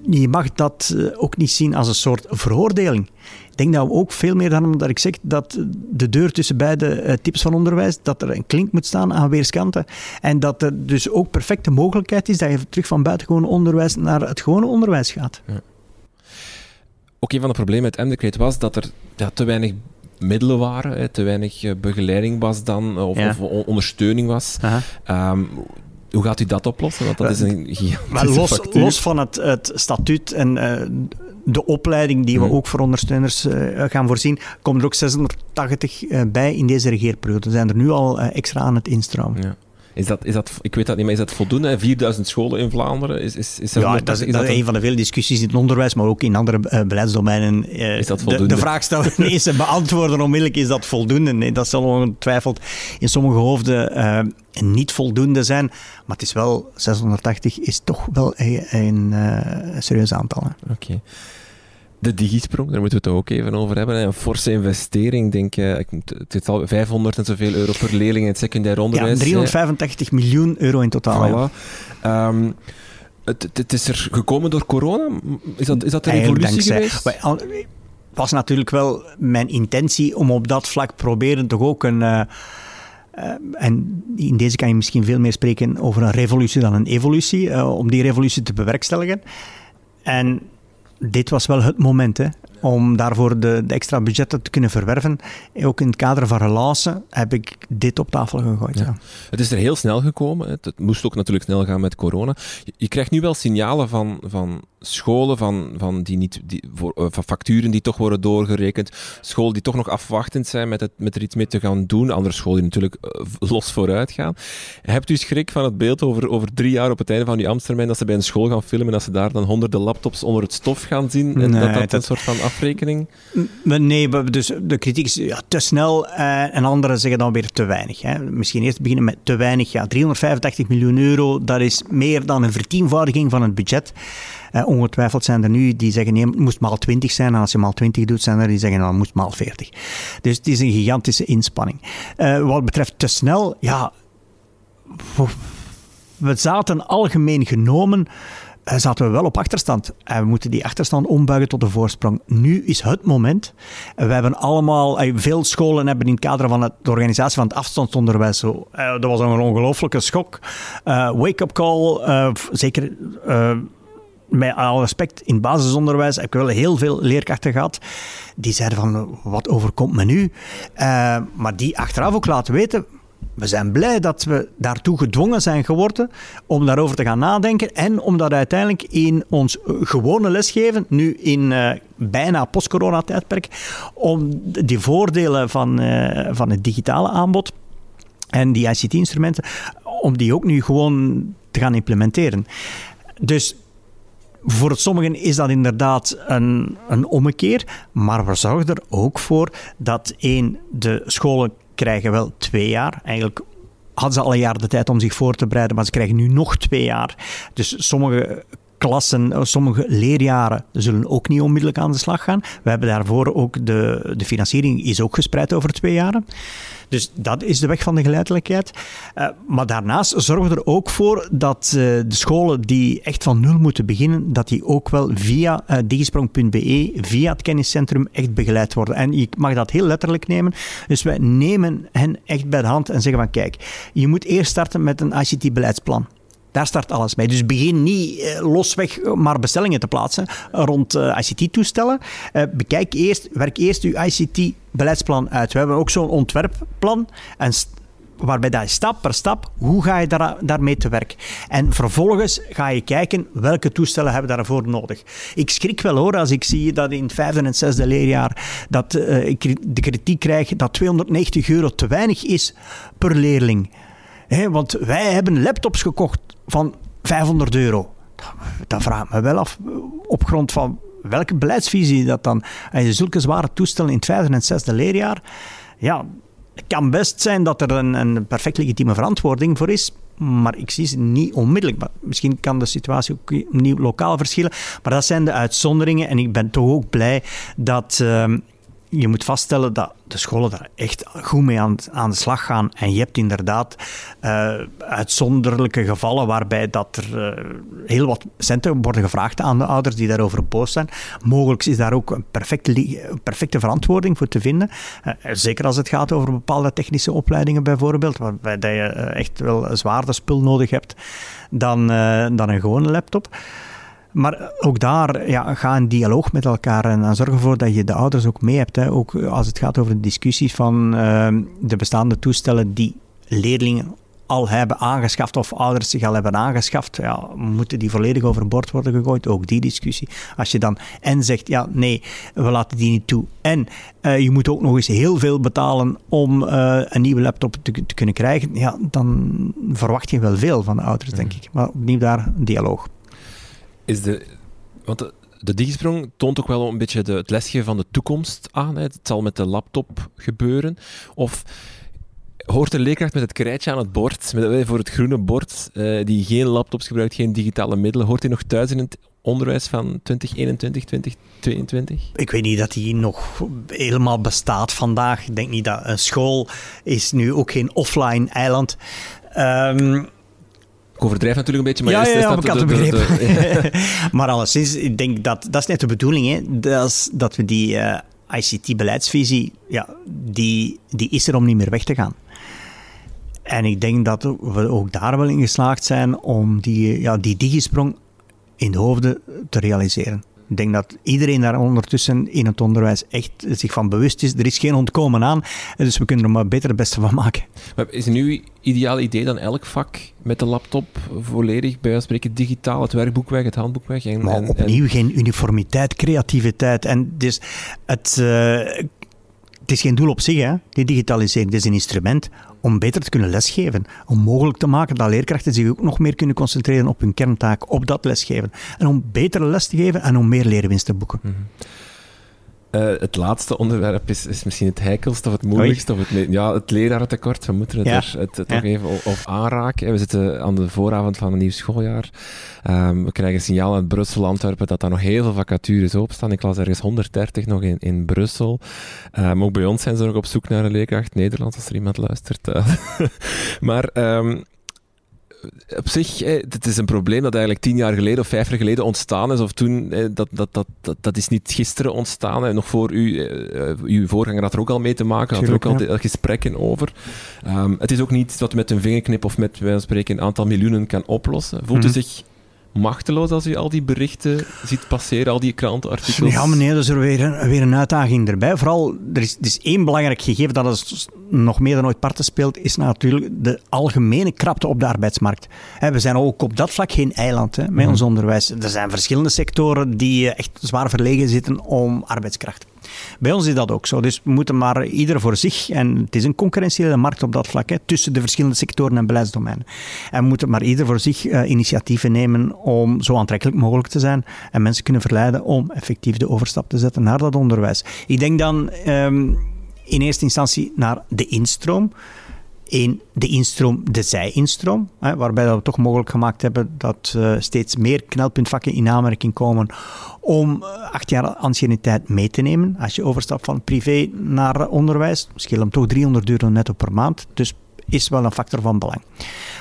je mag dat eh, ook niet zien als een soort veroordeling. Ik denk dat we ook veel meer dan omdat ik zeg dat de deur tussen beide eh, types van onderwijs, dat er een klink moet staan aan weerskanten. En dat er dus ook perfecte mogelijkheid is dat je terug van buitengewoon onderwijs naar het gewone onderwijs gaat. Ja. Ook een van de problemen met Emdecreet was dat er ja, te weinig middelen waren, te weinig eh, begeleiding was dan, of, of ondersteuning was. Um, hoe gaat u dat oplossen? Want dat is een gigantische los, los van het, het statuut en uh, de opleiding die we mhm. ook voor ondersteuners uh, gaan voorzien, komen er ook 680 uh, bij in deze regeerperiode. Er zijn er nu al extra aan het instromen. Ja. Is dat, is dat, ik weet dat niet, maar is dat voldoende? 4000 scholen in Vlaanderen? Is, is, is ja, dat, is, dat, een van de vele discussies in het onderwijs, maar ook in andere uh, beleidsdomeinen. Uh, is dat voldoende? De, de vraag stellen nee, ze beantwoorden onmiddellijk, is dat voldoende? Nee, dat zal ongetwijfeld in sommige hoofden uh, niet voldoende zijn. Maar het is wel, 680 is toch wel een, een, een serieus aantal. Oké. De digisprong, daar moeten we het ook even over hebben. Een forse investering, denk ik. Het is al 500 en zoveel euro per leerling in het secundair onderwijs. Ja, 385 miljoen euro in totaal. Voilà. Um, het, het, is er gekomen door corona? Is dat, is dat een revolutie geweest? Het was natuurlijk wel mijn intentie om op dat vlak proberen toch ook een... Uh, uh, en in deze kan je misschien veel meer spreken over een revolutie dan een evolutie, uh, om die revolutie te bewerkstelligen. En dit was wel het moment hè, om daarvoor de, de, extra budgetten te kunnen verwerven. Ook in het kader van relatie heb ik dit op tafel gegooid. Ja. Het is er heel snel gekomen. Het, moest ook natuurlijk snel gaan met corona. Je, krijgt nu wel signalen van, van scholen, van, van, die niet, die, voor, uh, van facturen die toch worden doorgerekend. Scholen die toch nog afwachtend zijn met, het, met er iets mee te gaan doen. Andere scholen die natuurlijk uh, los vooruit gaan. Hebt u schrik van het beeld over, over drie jaar op het einde van die Amstermijn dat ze bij een school gaan filmen en dat ze daar dan honderden laptops onder het stof gaan zien? En dat dat, een soort van afrekening? Nee, dus de kritiek is ja, te snel uh, en anderen zeggen dan weer te weinig. Hè. Misschien eerst beginnen met te weinig. Ja, 385 miljoen euro, dat is meer dan een vertienvoudiging van het budget. Uh, ongetwijfeld zijn er nu die zeggen nee, het moest maal 20 zijn. En als je maal 20 doet, zijn er die zeggen nou, het moest maal 40. Dus het is een gigantische inspanning. Uh, wat betreft te snel, ja, we zaten algemeen genomen eh, zaten we wel op achterstand. En we moeten die achterstand ombuigen tot een voorsprong. Nu is het moment. We hebben allemaal, eh, veel scholen hebben in het kader van het, de organisatie van het afstandsonderwijs, eh, dat was een ongelofelijke schok. Wake-up call, zeker met alle respect, in het basisonderwijs heb ik wel heel veel leerkrachten gehad. Die zeiden van, wat overkomt me nu? maar die achteraf ook laten weten, we zijn blij dat we daartoe gedwongen zijn geworden om daarover te gaan nadenken en om dat uiteindelijk in ons gewone lesgeven, nu in uh, bijna post-corona-tijdperk, om die voordelen van, uh, van het digitale aanbod en die ICT-instrumenten, om die ook nu gewoon te gaan implementeren. Dus voor sommigen is dat inderdaad een, een ommekeer, maar we zorgen er ook voor dat één, de scholen krijgen wel twee jaar. Eigenlijk hadden ze al een jaar de tijd om zich voor te bereiden, maar ze krijgen nu nog twee jaar. Dus sommige klassen, eh, sommige leerjaren zullen ook niet onmiddellijk aan de slag gaan. We hebben daarvoor ook de, de financiering is ook gespreid over twee jaren. Dus dat is de weg van de geleidelijkheid. Uh, maar daarnaast zorgen we er ook voor dat uh, de scholen die echt van nul moeten beginnen, dat die ook wel via uh, digisprong.be, via het kenniscentrum, echt begeleid worden. En je mag dat heel letterlijk nemen. Dus wij nemen hen echt bij de hand en zeggen van kijk, je moet eerst starten met een ICT-beleidsplan. Daar start alles mee. Dus begin niet eh, losweg maar bestellingen te plaatsen rond uh, ICT-toestellen. Bekijk eerst, werk eerst uw ICT-beleidsplan uit. We hebben ook zo'n ontwerpplan. En waarbij dat stap per stap, hoe ga je daar, daarmee te werk? En vervolgens ga je kijken welke toestellen hebben daarvoor nodig. Ik schrik wel hoor als ik zie dat in het vijfde en zesde leerjaar dat ik de kritiek krijg dat 290 euro te weinig is per leerling. Want wij hebben laptops gekocht van 500 euro. Dan vraag ik me wel af, op grond van welke beleidsvisie dat dan? Als je zulke zware toestellen in het vijfde en zesde leerjaar, ja, het kan best zijn dat er een, een perfect legitieme verantwoording voor is, maar ik zie ze niet onmiddellijk. misschien kan de situatie ook opnieuw lokaal verschillen, maar dat zijn de uitzonderingen en ik ben toch ook blij dat... Uh, je moet vaststellen dat de scholen daar echt goed mee aan, de slag gaan. En je hebt inderdaad uh, uitzonderlijke gevallen waarbij dat er uh, heel wat centen worden gevraagd aan de ouders die daarover boos zijn. Mogelijk is daar ook een perfecte, perfecte verantwoording voor te vinden. Uh, zeker als het gaat over bepaalde technische opleidingen bijvoorbeeld, waarbij dat je echt wel een zwaarder spul nodig hebt dan, dan een gewone laptop. Maar ook daar, ja, ga een dialoog met elkaar en, zorg ervoor dat je de ouders ook mee hebt. Hè. Ook als het gaat over de discussie van uh, de bestaande toestellen die leerlingen al hebben aangeschaft of ouders zich al hebben aangeschaft, ja, moeten die volledig overboord worden gegooid? Ook die discussie. Als je dan en zegt, ja, nee, we laten die niet toe. En uh, je moet ook nog eens heel veel betalen om uh, een nieuwe laptop te, te, kunnen krijgen. Ja, dan verwacht je wel veel van de ouders, denk ik. Maar opnieuw daar een dialoog is de. Want de, de digisprong toont ook wel een beetje de, het lesgeven van de toekomst aan. Hè. Het zal met de laptop gebeuren. Of hoort de leerkracht met het krijtje aan het bord, met, voor het groene bord, uh, die geen laptops gebruikt, geen digitale middelen, hoort hij nog thuis in het onderwijs van 2021, 2022? Ik weet niet dat die nog helemaal bestaat vandaag. Ik denk niet dat een school is nu ook geen offline eiland. Um, ik overdrijf natuurlijk een beetje, maar... Ja, ja, ja, ik had het begrepen. maar alleszins, ik denk dat... Dat is net de bedoeling, hè. Dat, is, dat we die uh, eh, ICT-beleidsvisie... Ja, die, die is er om niet meer weg te gaan. En ik denk dat we ook daar wel in geslaagd zijn om die, ja, die digisprong in de hoofden te realiseren. Ik denk dat iedereen daar ondertussen in het onderwijs echt zich van bewust is. Er is geen ontkomen aan, dus we kunnen er maar beter het beste van maken. Maar is het nu ideaal idee dan elk vak met de laptop volledig, bij spreken, digitaal, het werkboek weg, het handboek weg? En, maar opnieuw geen uniformiteit, creativiteit. En dus het... Uh, het is geen doel op zich, hè, die digitalisering. Is een instrument om beter te kunnen lesgeven. Om mogelijk te maken dat leerkrachten zich ook nog meer kunnen concentreren op hun kerntaak, op dat lesgeven. En om betere les te geven en om meer leerwinst te boeken. Mm uh, het laatste onderwerp is, is misschien het heikelste of het moeilijkste. Of het, ja, het lerarentekort. We moeten het er het, het toch even op, aanraken. We zitten aan de vooravond van een nieuw schooljaar. Um, we krijgen signaal uit Brussel, Antwerpen, dat daar nog heel veel vacatures openstaan. Ik las ergens 130 nog in, in Brussel. Um, ook bij ons zijn ze nog op zoek naar een leerkracht Nederlands, als er iemand luistert. Uh, maar... Um, op zich, het is een probleem dat eigenlijk tien jaar geleden of vijf jaar geleden ontstaan is. Of toen, dat, dat, dat, dat, dat is niet gisteren ontstaan. En nog voor u, uh, uw voorganger had er ook al mee te maken. Had er ook al gesprekken over. Um, het is ook niet wat met een vingerknip of met, wij spreken, een aantal miljoenen kan oplossen. Voelt u mhm. zich machteloos als u al die berichten ziet passeren, al die krantenartikels? Ja, meneer, er is er weer een, weer een uitdaging erbij. Vooral, er is, er is één belangrijk gegeven dat het nog meer dan ooit parten speelt, is natuurlijk de algemene krapte op de arbeidsmarkt. We zijn ook op dat vlak geen eiland hè, met mhm. ons onderwijs. Er zijn verschillende sectoren die eh, echt zwaar verlegen zitten om arbeidskracht. Bij ons is dat ook zo. Dus we moeten maar ieder voor zich, en het is een concurrentiële markt op dat vlak, hè, tussen de verschillende sectoren en beleidsdomeinen. En we moeten maar ieder voor zich uh, initiatieven nemen om zo aantrekkelijk mogelijk te zijn en mensen kunnen verleiden om effectief de overstap te zetten naar dat onderwijs. Ik denk dan um, in eerste instantie naar de instroom. Eén, de instroom, de zij-instroom, waarbij we toch mogelijk gemaakt hebben dat uh, steeds meer knelpuntvakken in aanmerking komen om uh, acht jaar anciëniteit mee te nemen. Als je overstapt van privé naar onderwijs, scheelt hem toch 300 euro netto per maand. Dus is wel een factor van belang.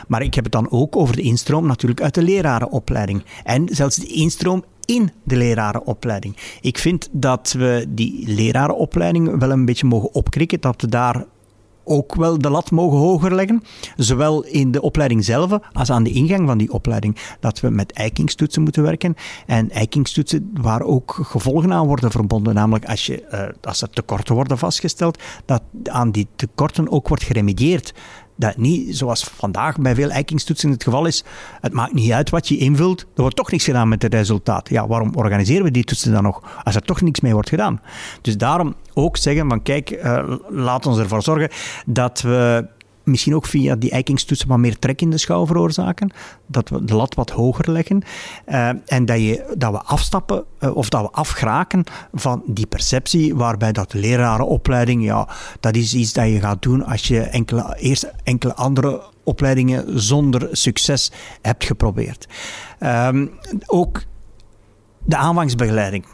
Maar ik heb het dan ook over de instroom natuurlijk uit de lerarenopleiding. En zelfs de instroom in de lerarenopleiding. Ik vind dat we die lerarenopleiding wel een beetje mogen opkrikken, dat we daar ook wel de lat mogen hoger leggen. Zowel in de opleiding zelf als aan de ingang van die opleiding. Dat we met eikingstoetsen moeten werken. En eikingstoetsen waar ook gevolgen aan worden verbonden. Namelijk als, je, uh, als er tekorten worden vastgesteld, dat aan die tekorten ook wordt geremedieerd dat niet, zoals vandaag bij veel eikingstoetsen het geval is, het maakt niet uit wat je invult, er wordt toch niks gedaan met het resultaat. Ja, waarom organiseren we die toetsen dan nog, als er toch niks mee wordt gedaan? Dus daarom ook zeggen van kijk, uh, laat ons ervoor zorgen dat we misschien ook via die eikingstoetsen wat meer trek in de schouw veroorzaken. Dat we de lat wat hoger leggen. Uh, en dat, je, dat we afstappen uh, of dat we afgraken van die perceptie waarbij dat lerarenopleiding, ja, dat is iets dat je gaat doen als je enkele, eerst enkele andere opleidingen zonder succes hebt geprobeerd. Um, ook de aanvangsbegeleiding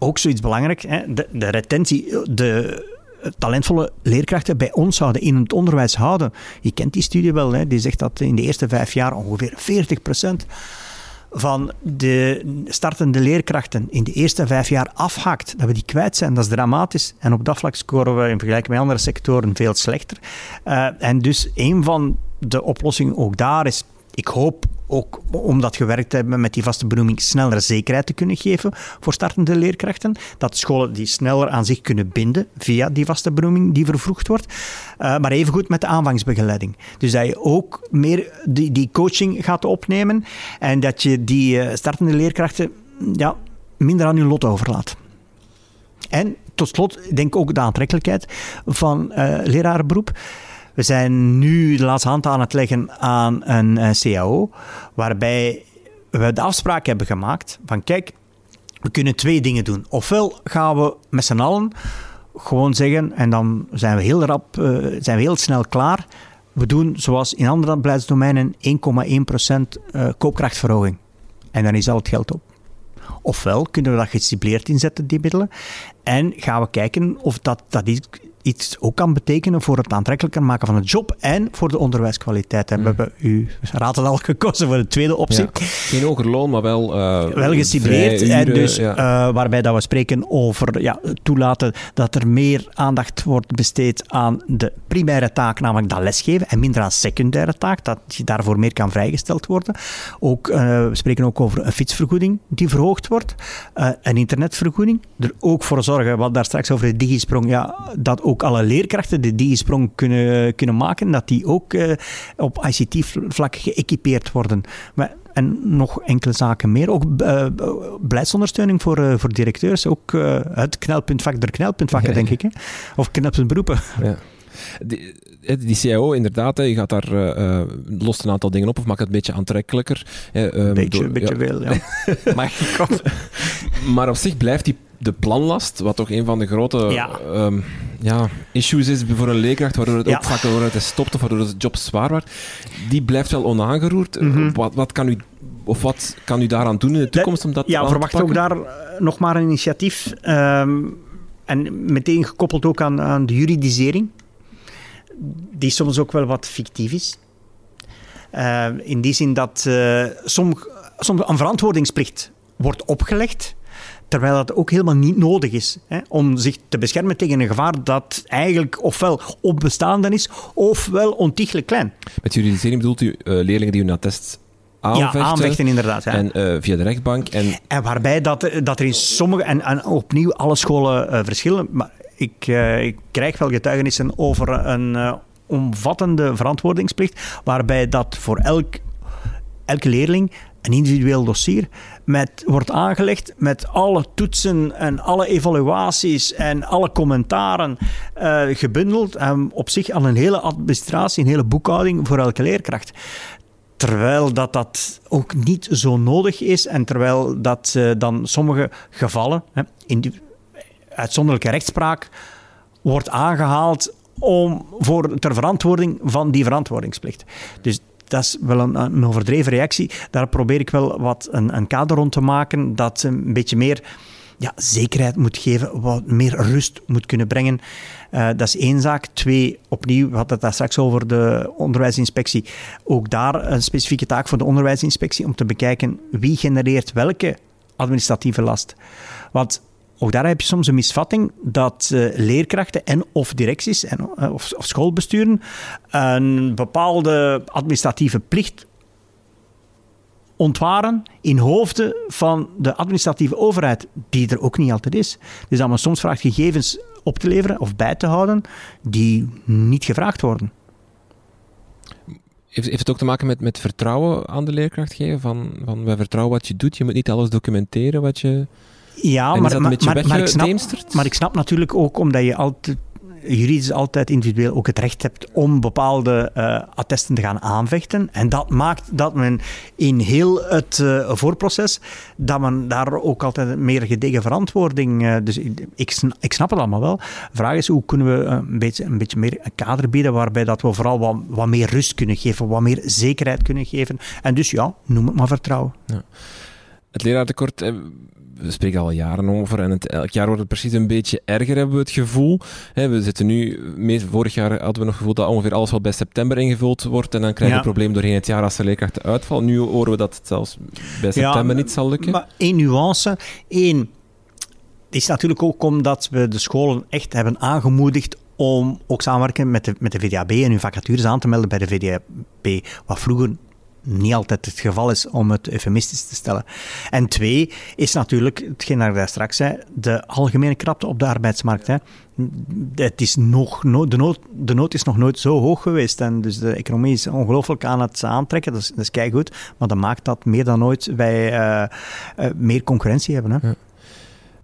ook zoiets belangrijk, hè, de, de retentie, de talentvolle leerkrachten bij ons houden, in het onderwijs houden. Je kent die studie wel, hè, die zegt dat in de eerste vijf jaar ongeveer 40 procent van de startende leerkrachten in de eerste vijf jaar afhakt, dat we die kwijt zijn, dat is dramatisch. En op dat vlak scoren we in vergelijking met andere sectoren veel slechter. Uh, en dus een van de oplossingen ook daar is, ik hoop ook omdat gewerkt hebben met die vaste benoeming, sneller zekerheid te kunnen geven voor startende leerkrachten. Dat scholen die sneller aan zich kunnen binden via die vaste benoeming die vervroegd wordt. Uh, maar evengoed met de aanvangsbegeleiding. Dus dat je ook meer die, die coaching gaat opnemen en dat je die uh, startende leerkrachten ja, minder aan hun lot overlaat. En tot slot, denk ik ook de aantrekkelijkheid van uh, lerarenberoep. We zijn nu de laatste hand aan het leggen aan een, een CAO, waarbij we de afspraak hebben gemaakt van kijk, we kunnen twee dingen doen. Ofwel gaan we met z'n allen gewoon zeggen, en dan zijn we heel rap, uh, zijn we heel snel klaar. We doen zoals in andere beleidsdomeinen 1,1% uh, koopkrachtverhoging. En dan is al het geld op. Ofwel kunnen we dat gestipleerd inzetten, die middelen. En gaan we kijken of dat, dat iets ook kan betekenen voor het aantrekkelijker maken van het job en voor de onderwijskwaliteit. Mm. We hebben u raadt het al gekozen voor de tweede optie. Geen hoger loon, maar wel... Uh, wel gecibleerd. en dus ja. uh, waarbij dat we spreken over ja, toelaten dat er meer aandacht wordt besteed aan de primaire taak, namelijk dat lesgeven, en minder aan secundaire taak, dat je daarvoor meer kan vrijgesteld worden. Ook, uh, we spreken ook over een fietsvergoeding die verhoogd wordt, een internetvergoeding. Er ook voor zorgen, wat daar straks over de digisprong, ja, dat ook alle leerkrachten die die sprong kunnen, kunnen maken, dat die ook uh, op ICT-vlak geëquipeerd worden. Maar, en nog enkele zaken meer. Ook uh, beleidsondersteuning voor, uh, voor directeurs. Ook het knelpuntvak der knelpuntvakken, denk ik. Hè? Of knelpuntberoepen. Ja. Die, die CIO, inderdaad, je gaat daar uh, lost een aantal dingen op of maakt het een beetje aantrekkelijker. Een um, beetje, door, beetje ja. veel, ja. maar, maar op zich blijft die de planlast, wat toch een van de grote ja. Um, ja, issues is voor een leerkracht, waardoor het ja. ook vaak waardoor het stopt of waardoor het job zwaar wordt, die blijft wel onaangeroerd. Mm -hmm. wat, wat kan u of wat kan u daaraan doen in de toekomst om dat ja, verwacht ook daar nog maar een initiatief. Um, en meteen gekoppeld ook aan, aan de juridisering, die soms ook wel wat fictief is. Uh, in die zin dat uh, soms, een verantwoordingsplicht wordt opgelegd Terwijl dat ook helemaal niet nodig is hè, om zich te beschermen tegen een gevaar dat eigenlijk ofwel onbestaande is, ofwel ontiegelijk klein. Met juridisering bedoelt u uh, leerlingen die hun attest aanvechten. Ja, aanvechten inderdaad. Ja. En uh, via de rechtbank. En, en waarbij dat, dat er in sommige, en, en opnieuw alle scholen uh, verschillen, maar ik, uh, ik, krijg wel getuigenissen over een omvattende verantwoordingsplicht, waarbij dat voor elk, elke leerling een individueel dossier met, wordt aangelegd met alle toetsen en alle evaluaties en alle commentaren uh, gebundeld en op zich al een hele administratie, een hele boekhouding voor elke leerkracht. Terwijl dat, dat ook niet zo nodig is en terwijl dat dan sommige gevallen, hè, uitzonderlijke rechtspraak, wordt aangehaald om voor ter verantwoording van die verantwoordingsplicht. Dus dat is wel een, overdreven reactie. Daar probeer ik wel wat een, een kader rond te maken dat een beetje meer ja, zekerheid moet geven, wat meer rust moet kunnen brengen. Uh, dat is één zaak. Twee, opnieuw, we hadden het daar straks over de onderwijsinspectie. Ook daar een specifieke taak voor de onderwijsinspectie om te bekijken wie genereert welke administratieve last. Want ook daar heb je soms een misvatting dat uh, leerkrachten en of directies en, uh, of, of, schoolbesturen een bepaalde administratieve plicht ontwaren in hoofden van de administratieve overheid, die er ook niet altijd is. Dus dat men soms vraagt gegevens op te leveren of bij te houden die niet gevraagd worden. Heeft, heeft het ook te maken met, met vertrouwen aan de leerkracht geven? Van, van wij vertrouwen wat je doet, je moet niet alles documenteren wat je... Ja, maar, maar, maar, ik snap, maar ik snap natuurlijk ook omdat je altijd juridisch altijd individueel ook het recht hebt om bepaalde uh, attesten te gaan aanvechten. En dat maakt dat men in heel het uh, voorproces, dat men daar ook altijd meer gedegen verantwoording... Uh, dus ik, ik, snap het allemaal wel. De vraag is, hoe kunnen we een beetje, een beetje meer een kader bieden waarbij dat we vooral wat, wat meer rust kunnen geven, wat meer zekerheid kunnen geven. En dus ja, noem het maar vertrouwen. Ja. Het leraartekort, we spreken al jaren over en het, elk jaar wordt het precies een beetje erger, hebben we het gevoel. we zitten nu, vorig jaar hadden we nog het gevoel dat ongeveer alles wat bij september ingevuld wordt en dan krijg je een probleem doorheen het jaar als er leerkrachten uitvallen. Nu horen we dat het zelfs bij september niet zal lukken. Maar één nuance. Eén, is natuurlijk ook omdat we de scholen echt hebben aangemoedigd om ook samenwerken met de, met de VDAB en hun vacatures aan te melden bij de VDAB. Wat vroeger niet altijd het geval is, om het eufemistisch te stellen. En twee is natuurlijk, hetgeen dat ik daar straks zei, de algemene krapte op de arbeidsmarkt. Hè. Het is nog, de, nood, de nood is nog nooit zo hoog geweest. En dus de economie is ongelooflijk aan het aantrekken. Dat is, dat is. Maar dat maakt dat meer dan ooit wij uh, uh, meer concurrentie hebben. Hè. Ja.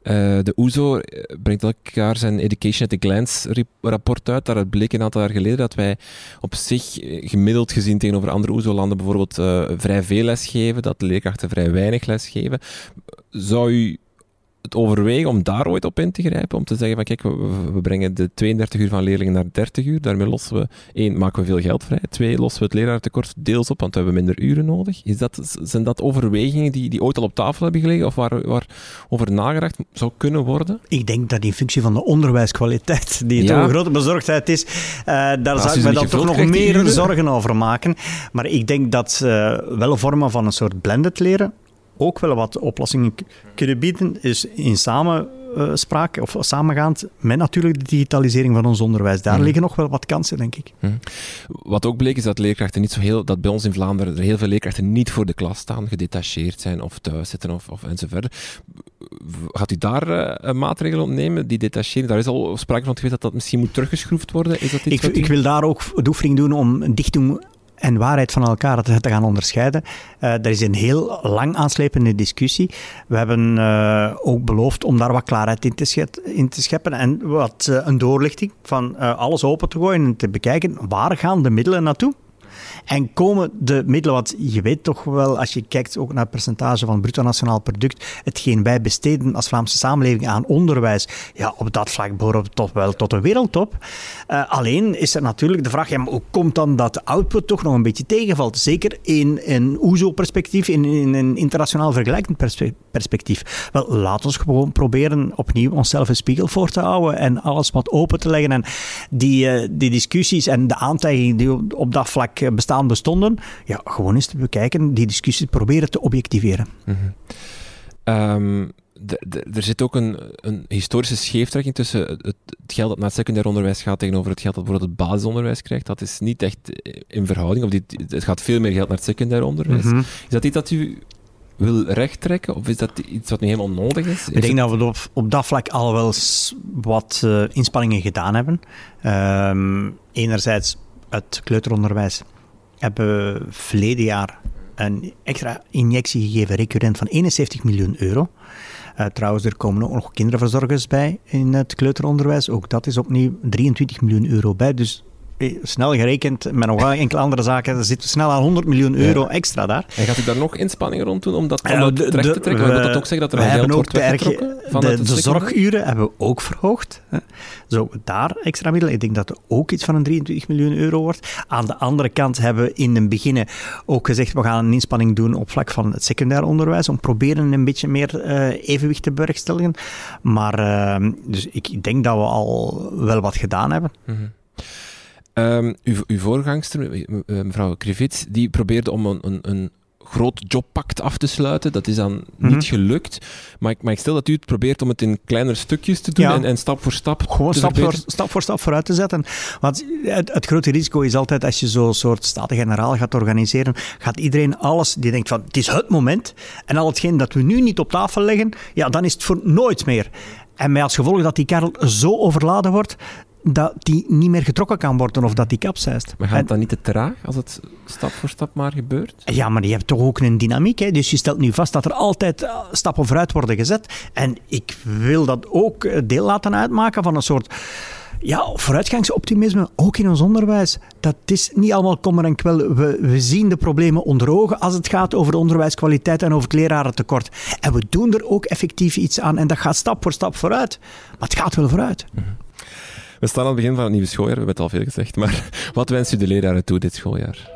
Uh, de OESO eh, brengt elk jaar zijn Education at a Glance rapport uit. Daar bleek een aantal jaar geleden dat wij op zich eh, gemiddeld gezien tegenover andere OESO-landen bijvoorbeeld vrij veel les geven, dat de leerkrachten vrij weinig les geven. Zou u het overwegen om daar ooit op in te grijpen? Om te zeggen van kijk, we, brengen de 32 uur van leerlingen naar 30 uur. Daarmee lossen we, één, maken we veel geld vrij. Twee, lossen we het leraartekort deels op, want we hebben minder uren nodig. Is dat, zijn dat overwegingen die, die ooit al op tafel hebben gelegen of waar, waar over nagedacht zou kunnen worden? Ik denk dat in functie van de onderwijskwaliteit, die toch een grote bezorgdheid is, uh, daar zou ik me dan toch nog meer zorgen over maken. Maar ik denk dat uh, wel vormen van een soort blended leren ook wel wat oplossingen kunnen bieden, is in samenspraak of samengaand met natuurlijk de digitalisering van ons onderwijs. Daar mhm. liggen nog wel wat kansen, denk ik. Mhm. Wat ook bleek is dat leerkrachten niet zo heel, dat bij ons in Vlaanderen er heel veel leerkrachten niet voor de klas staan, gedetacheerd zijn of thuis zitten of, of enzovoort. Gaat u daar uh, een maatregel op nemen, die detachering? Daar is al sprake van geweest dat dat misschien moet teruggeschroefd worden. Is dat iets ik, ik wil daar ook de oefening doen om dichting en waarheid van elkaar te, gaan onderscheiden. Uh, er is een heel lang aanslepende discussie. We hebben uh, ook beloofd om daar wat klaarheid in te, in te scheppen en wat uh, een doorlichting van alles open te gooien en te bekijken waar gaan de middelen naartoe. En komen de middelen, want je weet toch wel, als je kijkt ook naar het percentage van het bruto nationaal product, hetgeen wij besteden als Vlaamse samenleving aan onderwijs, ja, op dat vlak behoren we toch wel tot een wereldtop. Uh, alleen is er natuurlijk de vraag, hoe komt dan dat de output toch nog een beetje tegenvalt? Zeker in een OESO-perspectief, in, in, een internationaal vergelijkend perspectief. Wel, laat ons gewoon proberen opnieuw onszelf een spiegel voor te houden en alles wat open te leggen. En die, uh, die discussies en de aantijgingen die op dat vlak eh, bestaan, bestonden, ja, gewoon eens te bekijken, die discussies proberen te objectiveren. Mhm. Ehm, er zit ook een, een, historische scheeftrekking tussen het, geld dat naar het secundair onderwijs gaat tegenover het geld dat bijvoorbeeld het basisonderwijs krijgt. Dat is niet echt in verhouding. Of die, het gaat veel meer geld naar het secundair onderwijs. Mhm. Is dat iets dat u wil rechttrekken? Of is dat iets wat nu helemaal nodig is? Ik denk dat we op, op dat vlak al wel wat uh, inspanningen gedaan hebben. Um, enerzijds het kleuteronderwijs hebben verleden jaar een extra injectie gegeven, recurrent, van 71 miljoen euro. Uh, trouwens, er komen ook nog kinderverzorgers bij in het kleuteronderwijs. Ook dat is opnieuw 23 miljoen euro bij. Dus eh, snel gerekend, met nog enkele andere zaken, er zit snel aan 100 miljoen euro extra daar. En gaat u daar nog inspanningen rond doen om dat, om dat te trekken? We, wil dat ook zeggen dat er geld wordt weggetrokken? De, de, de zorguren hebben we ook verhoogd. Zo, daar extra middelen. Ik denk dat er ook iets van een 23 miljoen euro wordt. Aan de andere kant hebben we in het begin ook gezegd, we gaan een inspanning doen op vlak van het secundair onderwijs, om proberen een beetje meer uh, evenwicht te bewerkstelligen. Maar, uh, dus ik denk dat we al wel wat gedaan hebben. Mm -hmm. Um, uw, uw voorgangster, eh, mevrouw Krivits, die probeerde om een, een, een groot jobpact af te sluiten. Dat is dan niet mhm. gelukt. Maar ik, maar ik stel dat u het probeert om het in kleinere stukjes te doen en, en, stap voor stap Gewoon stap voor, stap voor stap vooruit te zetten. Want het, het grote risico is altijd als je zo'n soort staten-generaal gaat organiseren, gaat iedereen alles, die denkt van het is het moment. En al hetgeen dat we nu niet op tafel leggen, ja, dan is het voor nooit meer. En met als gevolg dat die kerel zo overladen wordt, dat die niet meer getrokken kan worden of dat die kapseist. Maar gaat het dan niet te traag als het stap voor stap maar gebeurt? Ja, maar je hebt toch ook een dynamiek. Hè? Dus je stelt nu vast dat er altijd eh, stappen vooruit worden gezet. En ik wil dat ook eh, deel laten uitmaken van een soort ja, vooruitgangsoptimisme, ook in ons onderwijs. Dat is niet allemaal kommer en kwel. We, we zien de problemen onder ogen als het gaat over de onderwijskwaliteit en over het lerarentekort. En we doen er ook effectief iets aan en dat gaat stap voor stap vooruit. Maar het gaat wel vooruit. Mhm. We staan aan het begin van het nieuwe schooljaar, we hebben het al veel gezegd. Maar wat wens u de leraren toe dit schooljaar?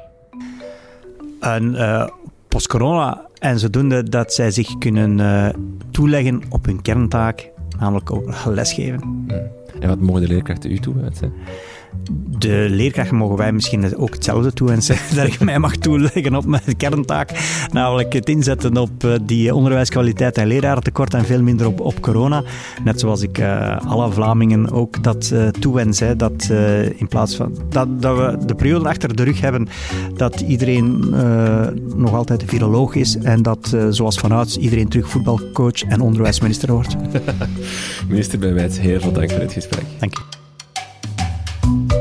Een uh, post-corona En zodoende dat zij zich kunnen uh, toeleggen op hun kerntaak, namelijk ook lesgeven. Hmm. En wat mogen de leerkrachten u toewensen? De leerkrachten mogen wij misschien ook hetzelfde toewensen. Dat ik mij mag toeleggen op mijn kerntaak. Namelijk het inzetten op eh, die onderwijskwaliteit en lerarentekort en veel minder op, op corona. Net zoals ik uh, alle Vlamingen ook dat uh, toewens. Hè, dat in plaats van dat, dat we de periode achter de rug hebben dat iedereen nog altijd viroloog is en dat zoals vanuit iedereen terug voetbalcoach en onderwijsminister wordt. Minister Bijwijts, heel veel dank voor dit gesprek. Dank je. Dit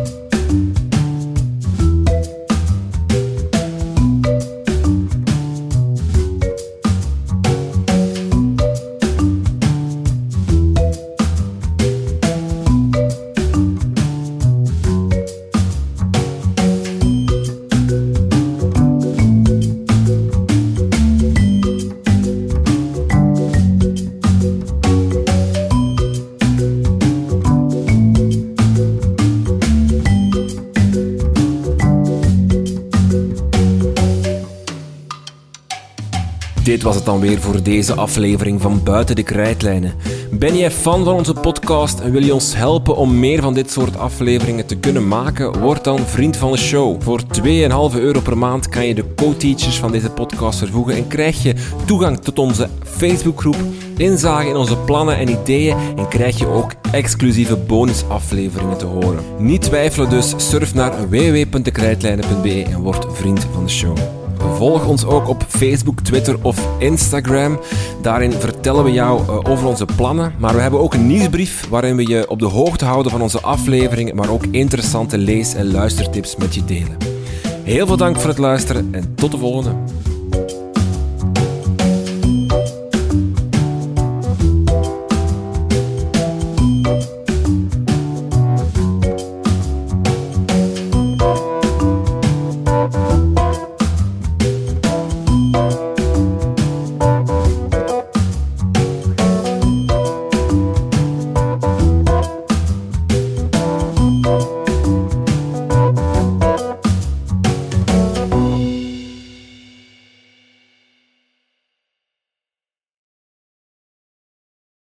was het dan weer voor deze aflevering van Buiten de Krijtlijnen. Ben jij fan van onze podcast en wil je ons helpen om meer van dit soort afleveringen te kunnen maken? Word dan vriend van de show. Voor 2,5 euro per maand kan je de co-teachers van deze podcast vervoegen en krijg je toegang tot onze Facebookgroep, inzage in onze plannen en ideeën en krijg je ook exclusieve bonusafleveringen te horen. Niet twijfelen dus, surf naar www.dekrijtlijnen.be en word vriend van de show. Volg ons ook op Facebook, Twitter of Instagram. Daarin vertellen we jou eh, over onze plannen. Maar we hebben ook een nieuwsbrief waarin we je op de hoogte houden van onze afleveringen, maar ook interessante lees- en luistertips met je delen. Heel veel dank voor het luisteren en tot de volgende.